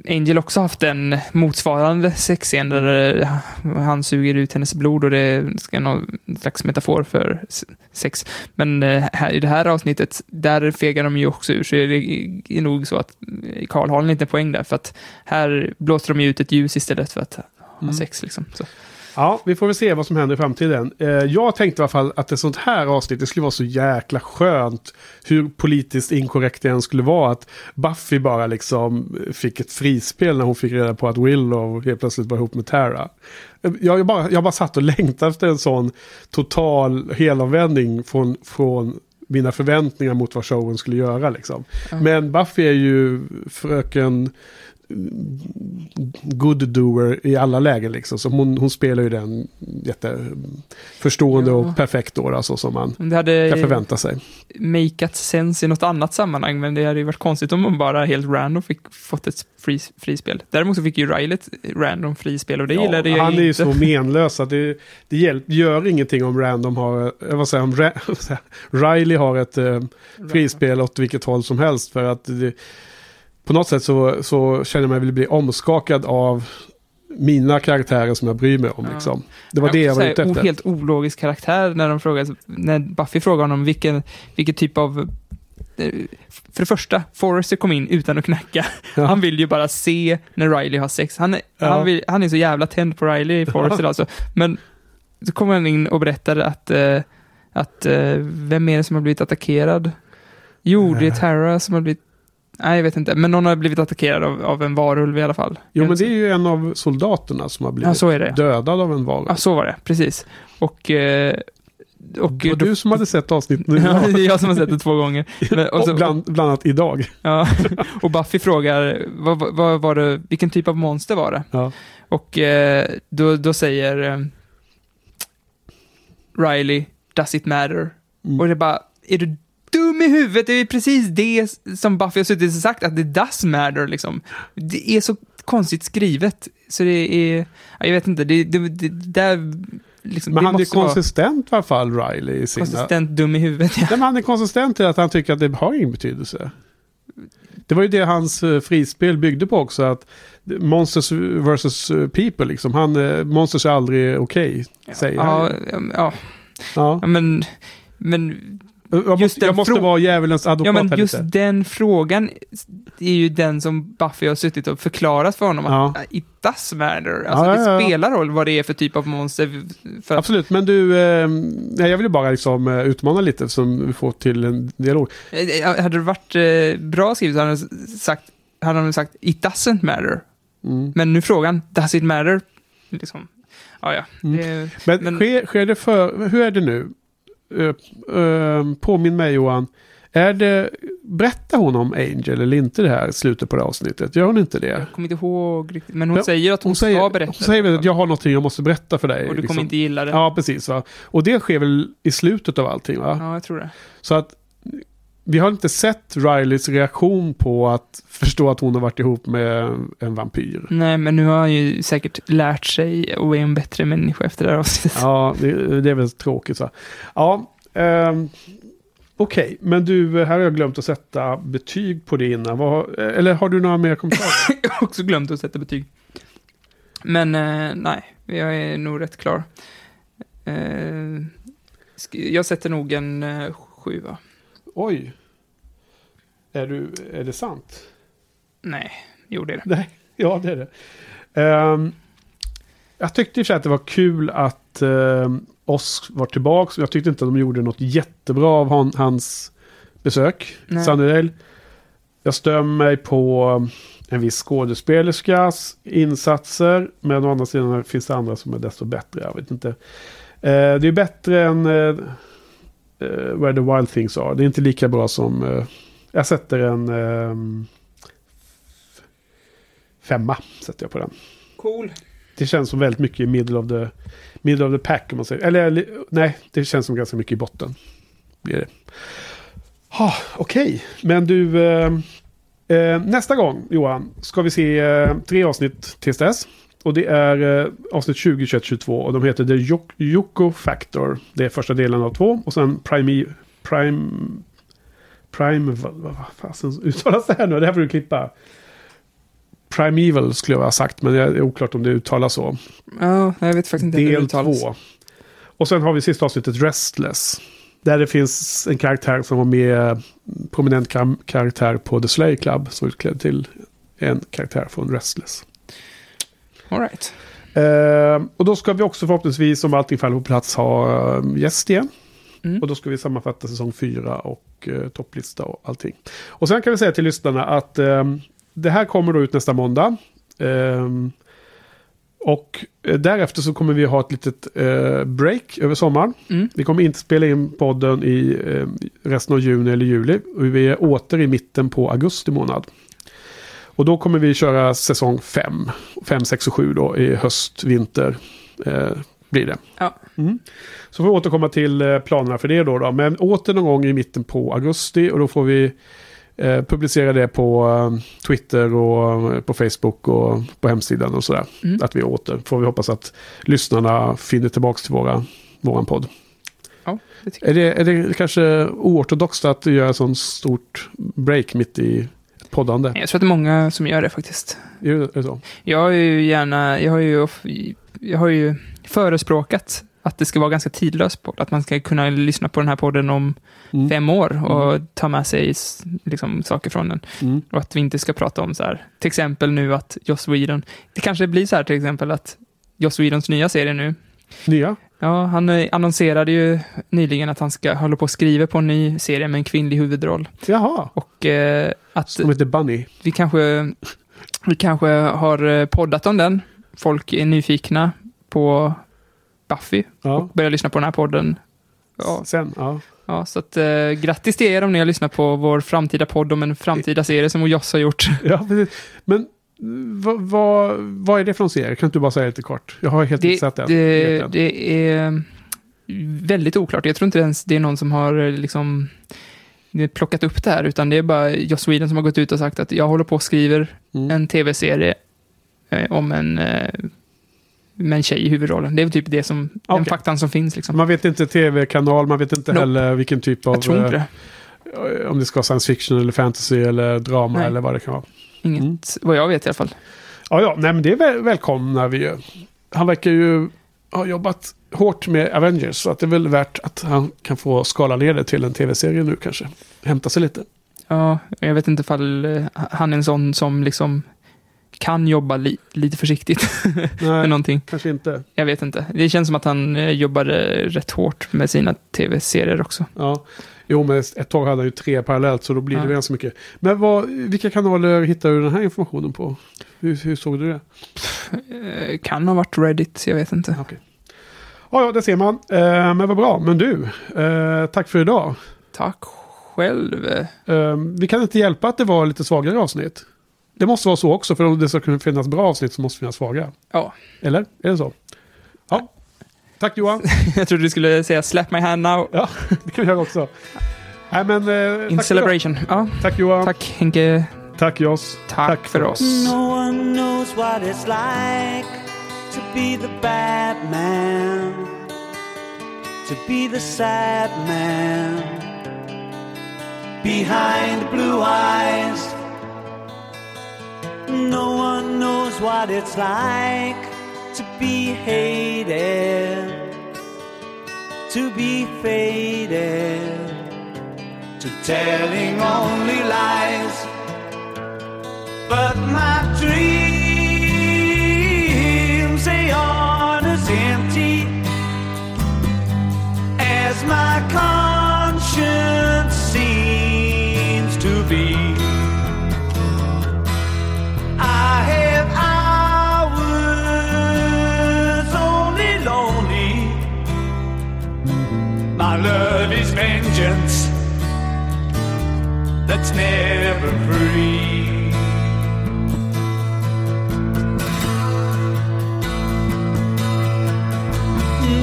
Angel också haft en motsvarande sexscen där eh, han suger ut hennes blod och det ska någon slags metafor för sex. Men eh, här, i det här avsnittet, där fegar de ju också ur, så är det är nog så att eh, Karl har en liten poäng där, för att här blåser de ju ut ett ljus istället för att ha Mm. sex. Liksom. Så. Ja, vi får väl se vad som händer i framtiden. Eh, jag tänkte i alla fall att ett sånt här avsnitt, det skulle vara så jäkla skönt. Hur politiskt inkorrekt det än skulle vara. Att Buffy bara liksom fick ett frispel när hon fick reda på att Willow helt plötsligt var ihop med Tara. Eh, Jag, bara, jag bara satt och längtade efter en sån total helomvändning från, från mina förväntningar mot vad showen skulle göra. Liksom. Ja. Men Buffy är ju fröken good doer i alla lägen liksom. Så hon, hon spelar ju den jätteförstående Ja. och perfekt då, alltså, som man Det hade kan förvänta sig. makeat sense i något annat sammanhang, men det hade ju varit konstigt om man bara helt random fick fått ett fri, frispel. Däremot så fick ju Riley ett random frispel och det gillade jag han är ju inte. så [laughs] menlös att det, det hjälp, gör ingenting om Random har, vad säger om [laughs] Riley har ett eh, frispel åt vilket håll som helst. För att det, på något sätt så, så känner jag mig vill bli omskakad av mina karaktärer som jag bryr mig om. Ja. Liksom. Det var det jag var ute efter. Helt ologisk karaktär när de frågar, när Buffy frågar honom vilken, vilken typ av för det första, Forrester kom in utan att knacka. Ja. Han vill ju bara se när Riley har sex. Han är, Ja. han, vill, han är så jävla tänd på Riley, Forrester alltså. Men så kommer han in och berättar att, eh, att eh, vem är det som har blivit attackerad? Jo, det är Eh. Tara som har blivit Nej, jag vet inte. Men någon har blivit attackerad av, av en varulv i alla fall. Jo, men det är ju en av soldaterna som har blivit Ja, det. dödad av en varulv. Ja, så var det. Precis. Och... Eh, och Det var du som hade sett avsnittet nu. [laughs] Ja, det är jag som har sett det två gånger. [laughs] Men, och så, bland, bland annat idag. ja, [laughs] och Buffy frågar, vad, vad, vad var det, vilken typ av monster var det? Ja. Och eh, då, då säger eh, Riley, does it matter? Mm. Och det är bara, är du dum i huvudet? Det är precis det som Buffy har suttit och sagt, att det does matter liksom. Det är så konstigt skrivet, så det är, ja, jag vet inte, det, det, det där liksom, Men han är måste vara konsistent i alla fall, Riley. I sina... konsistent dum i huvudet. Ja. Men han är konsistent i att han tycker att det har ingen betydelse. Det var ju det hans eh, frispel byggde på också. Att Monsters versus eh, people, liksom. Han, eh, monsters är aldrig okej, säger Ja, han. ja, Ja. ja, men, men Jag just måste, jag måste vara djävulens advokat Ja, men just lite. den frågan är ju den som Buffy har suttit och förklarat för honom. Ja. Att it does matter. Alltså, Ja, ja, det spelar roll vad det är för typ av monster. Absolut, men du, eh, jag vill ju bara liksom, eh, utmana lite som vi får till en dialog. Eh, hade det varit eh, bra skrivet hade han sagt, hade han sagt it doesn't matter. Mm. Men nu frågan, does it matter? Liksom. Ja, ja. Mm. Det, Men, men- sker, sker det för, hur är det nu? Uh, uh, påminn mig Johan. Är det, berättar hon om Angel eller inte det här slutet på det här avsnittet? Gör hon inte det? jag kommer inte ihåg riktigt. Men hon Ja, säger att hon, säger, ska berätta. Hon säger att jag har någonting jag måste berätta för dig. och du liksom. kommer inte gilla det. Ja, precis. Va? Och det sker väl i slutet av allting va? ja, jag tror det. Så att vi har inte sett Rileys reaktion på att förstå att hon har varit ihop med en vampyr. Nej, men nu har han ju säkert lärt sig och är en bättre människa efter det här avsnittet. Ja, det, det är väl tråkigt så. Ja, ehm, okej. Men du, här har jag glömt att sätta betyg på det innan. Vad, eller har du några mer kommentarer? [laughs] Jag har också glömt att sätta betyg. Men eh, nej, jag är nog rätt klar. Eh, jag sätter nog en eh, sjua. Oj. Är, du, är det sant? Nej, jo det är det. Nej, [laughs] ja det är det. Ehm, jag tyckte i att det var kul att um, Osk var tillbaka. Jag tyckte inte att de gjorde något jättebra av han, hans besök. Sunnydale. Jag stör mig på um, en viss skådespelerskas insatser. Men å andra sidan finns det andra som är desto bättre. Jag vet inte. Eh, det är bättre än uh, Where the Wild Things Are. Det är inte lika bra som... eh, jag sätter en... ehm, femma sätter jag på den. Cool. Det känns som väldigt mycket i middle of the, middle of the pack om man säger. Eller nej, det känns som ganska mycket i botten. Blir det. Ha, Okej, men du... Eh, Eh, nästa gång, Johan, ska vi se eh, tre avsnitt tills dess. Och det är eh, avsnitt 20, 21, 22. Och de heter The Yoko- Yoko Factor. Det är första delen av två. Och sen Prime... Prime... Prime... Vad, vad fasen uttalas det här nu? Det här får du klippa. Primeval skulle jag ha sagt. Men det är oklart om det uttalas så. Ja, jag vet faktiskt inte hur det Del uttalas. två. Och sen har vi sista avsnittet Restless. Där det finns en karaktär som var med, prominent kam- karaktär på The Slay Club, som är utklädd till en karaktär från Restless. All right. Eh, och då ska vi också förhoppningsvis, om allting faller på plats, ha eh, gäst igen. Mm. Och då ska vi sammanfatta säsong 4 och eh, topplista och allting. Och sen kan vi säga till lyssnarna att eh, det här kommer då ut nästa måndag. Och därefter så kommer vi ha ett litet break över sommaren. Mm. Vi kommer inte spela in podden i resten av juni eller juli. Vi är åter i mitten på augusti månad. Och då kommer vi köra säsong 5. 5, 6 och 7 då i höst, vinter. Eh, blir det. Ja. Mm. Så får vi återkomma till eh, planerna för det då, då. Men åter någon gång i mitten på augusti. Och då får vi eh, publicera det på eh, Twitter och eh, på Facebook och på hemsidan och sådär. Mm. Att vi åter. Får vi hoppas att lyssnarna finner tillbaka till våra, våran podd. Ja, det Är det, är det kanske oortodoxt att göra ett sånt stort break mitt i poddande? Jag tror att det är många som gör det faktiskt. Är det, är det så? Jag har ju gärna, jag har ju, jag har ju förespråkat att det ska vara ganska tidlös podd. Att man ska kunna lyssna på den här podden om Mm. fem år och ta med sig liksom, saker från den. Mm. Och att vi inte ska prata om så här, till exempel nu att Joss Whedon, det kanske blir så här till exempel att Joss Whedons nya serie nu, Nya? Ja, han eh, annonserade ju nyligen att han ska hålla på och skriva på en ny serie med en kvinnlig huvudroll. Jaha. Och eh, att Som heter Bunny. vi kanske, vi kanske har eh, poddat om den. Folk är nyfikna på Buffy Ja. och börjar lyssna på den här podden. Ja, Sen, ja. ja så att eh, grattis till er om ni har lyssnat på vår framtida podd om en framtida serie som Joss har gjort. ja precis. Men vad, vad, vad är det för en serie? Kan inte du bara säga lite kort? Jag har helt Det, inte sett den. det, den. det är väldigt oklart. Jag tror inte ens det är någon som har eh, liksom plockat upp det här, utan det är bara Joss Whedon som har gått ut och sagt att jag håller på och skriver Mm. en tv-serie eh, om en, eh, med en tjej i huvudrollen. Det är typ det som, den Okej. faktan som finns. Liksom. Man vet inte tv-kanal, man vet inte Nope. heller vilken typ av... Jag tror inte eh, det. Om det ska vara science fiction eller fantasy eller drama Nej. eller vad det kan vara. Inget, Mm. vad jag vet i alla fall. Ja, ja, nej men det är väl, välkomna vi ju. Han verkar ju ha jobbat hårt med Avengers så att det är väl värt att han kan få skala ner det till en tv-serie nu kanske. Hämta sig lite. Ja, jag vet inte ifall eh, han är en sån som liksom kan jobba li, lite försiktigt [laughs] med Nej, någonting. kanske inte. Jag vet inte. Det känns som att han eh, jobbade rätt hårt med sina tv-serier också. Ja. Jo, men ett tag hade han ju tre parallellt så då blir det Ja. ganska mycket. Men vad, vilka kanaler hittar du den här informationen på? Hur, hur såg du det? Eh, Kan ha varit Reddit, jag vet inte. Ja, ja, det ser man. Eh, men vad bra. Men du, eh, tack för idag. Tack själv. Eh, vi kan inte hjälpa att det var lite svagare avsnitt. Det måste vara så också, för om det ska kunna finnas bra avsnitt så måste det finnas svaga. Ja. Eller? Är det så? Ja. Tack Johan. [laughs] jag trodde du skulle säga slap my hand now. Ja, det kan vi göra också. Nej, men, eh, In tack celebration. Ja. Tack Johan. Tack Henke. Tack Joss. Tack, för oss. No one knows what it's like to be the bad man, to be the sad man behind blue eyes. No one knows what it's like to be hated, to be faded, to telling only lies. But my that's never free.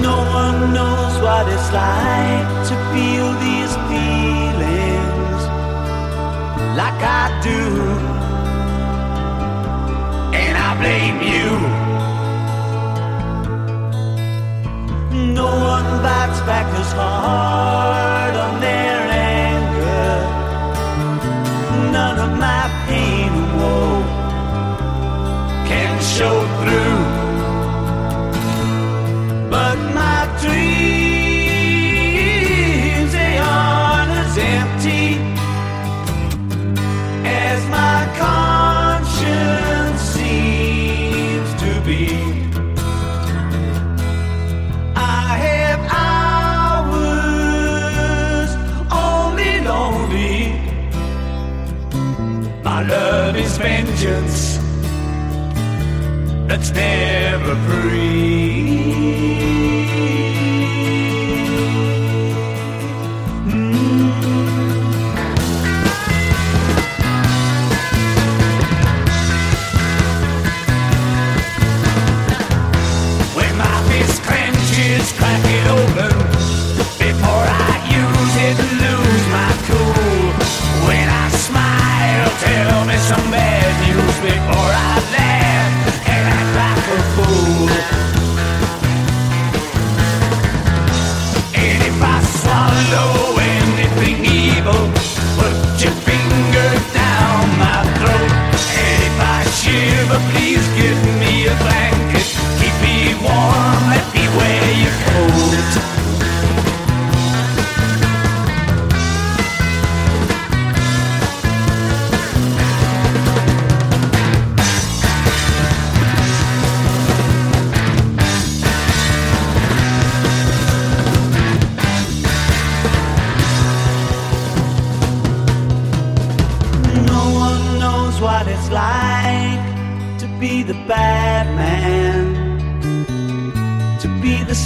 No one knows what it's like to feel these feelings like I do. And I blame you. No one bites back as hard never free.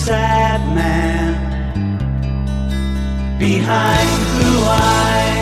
Sad man behind blue eyes.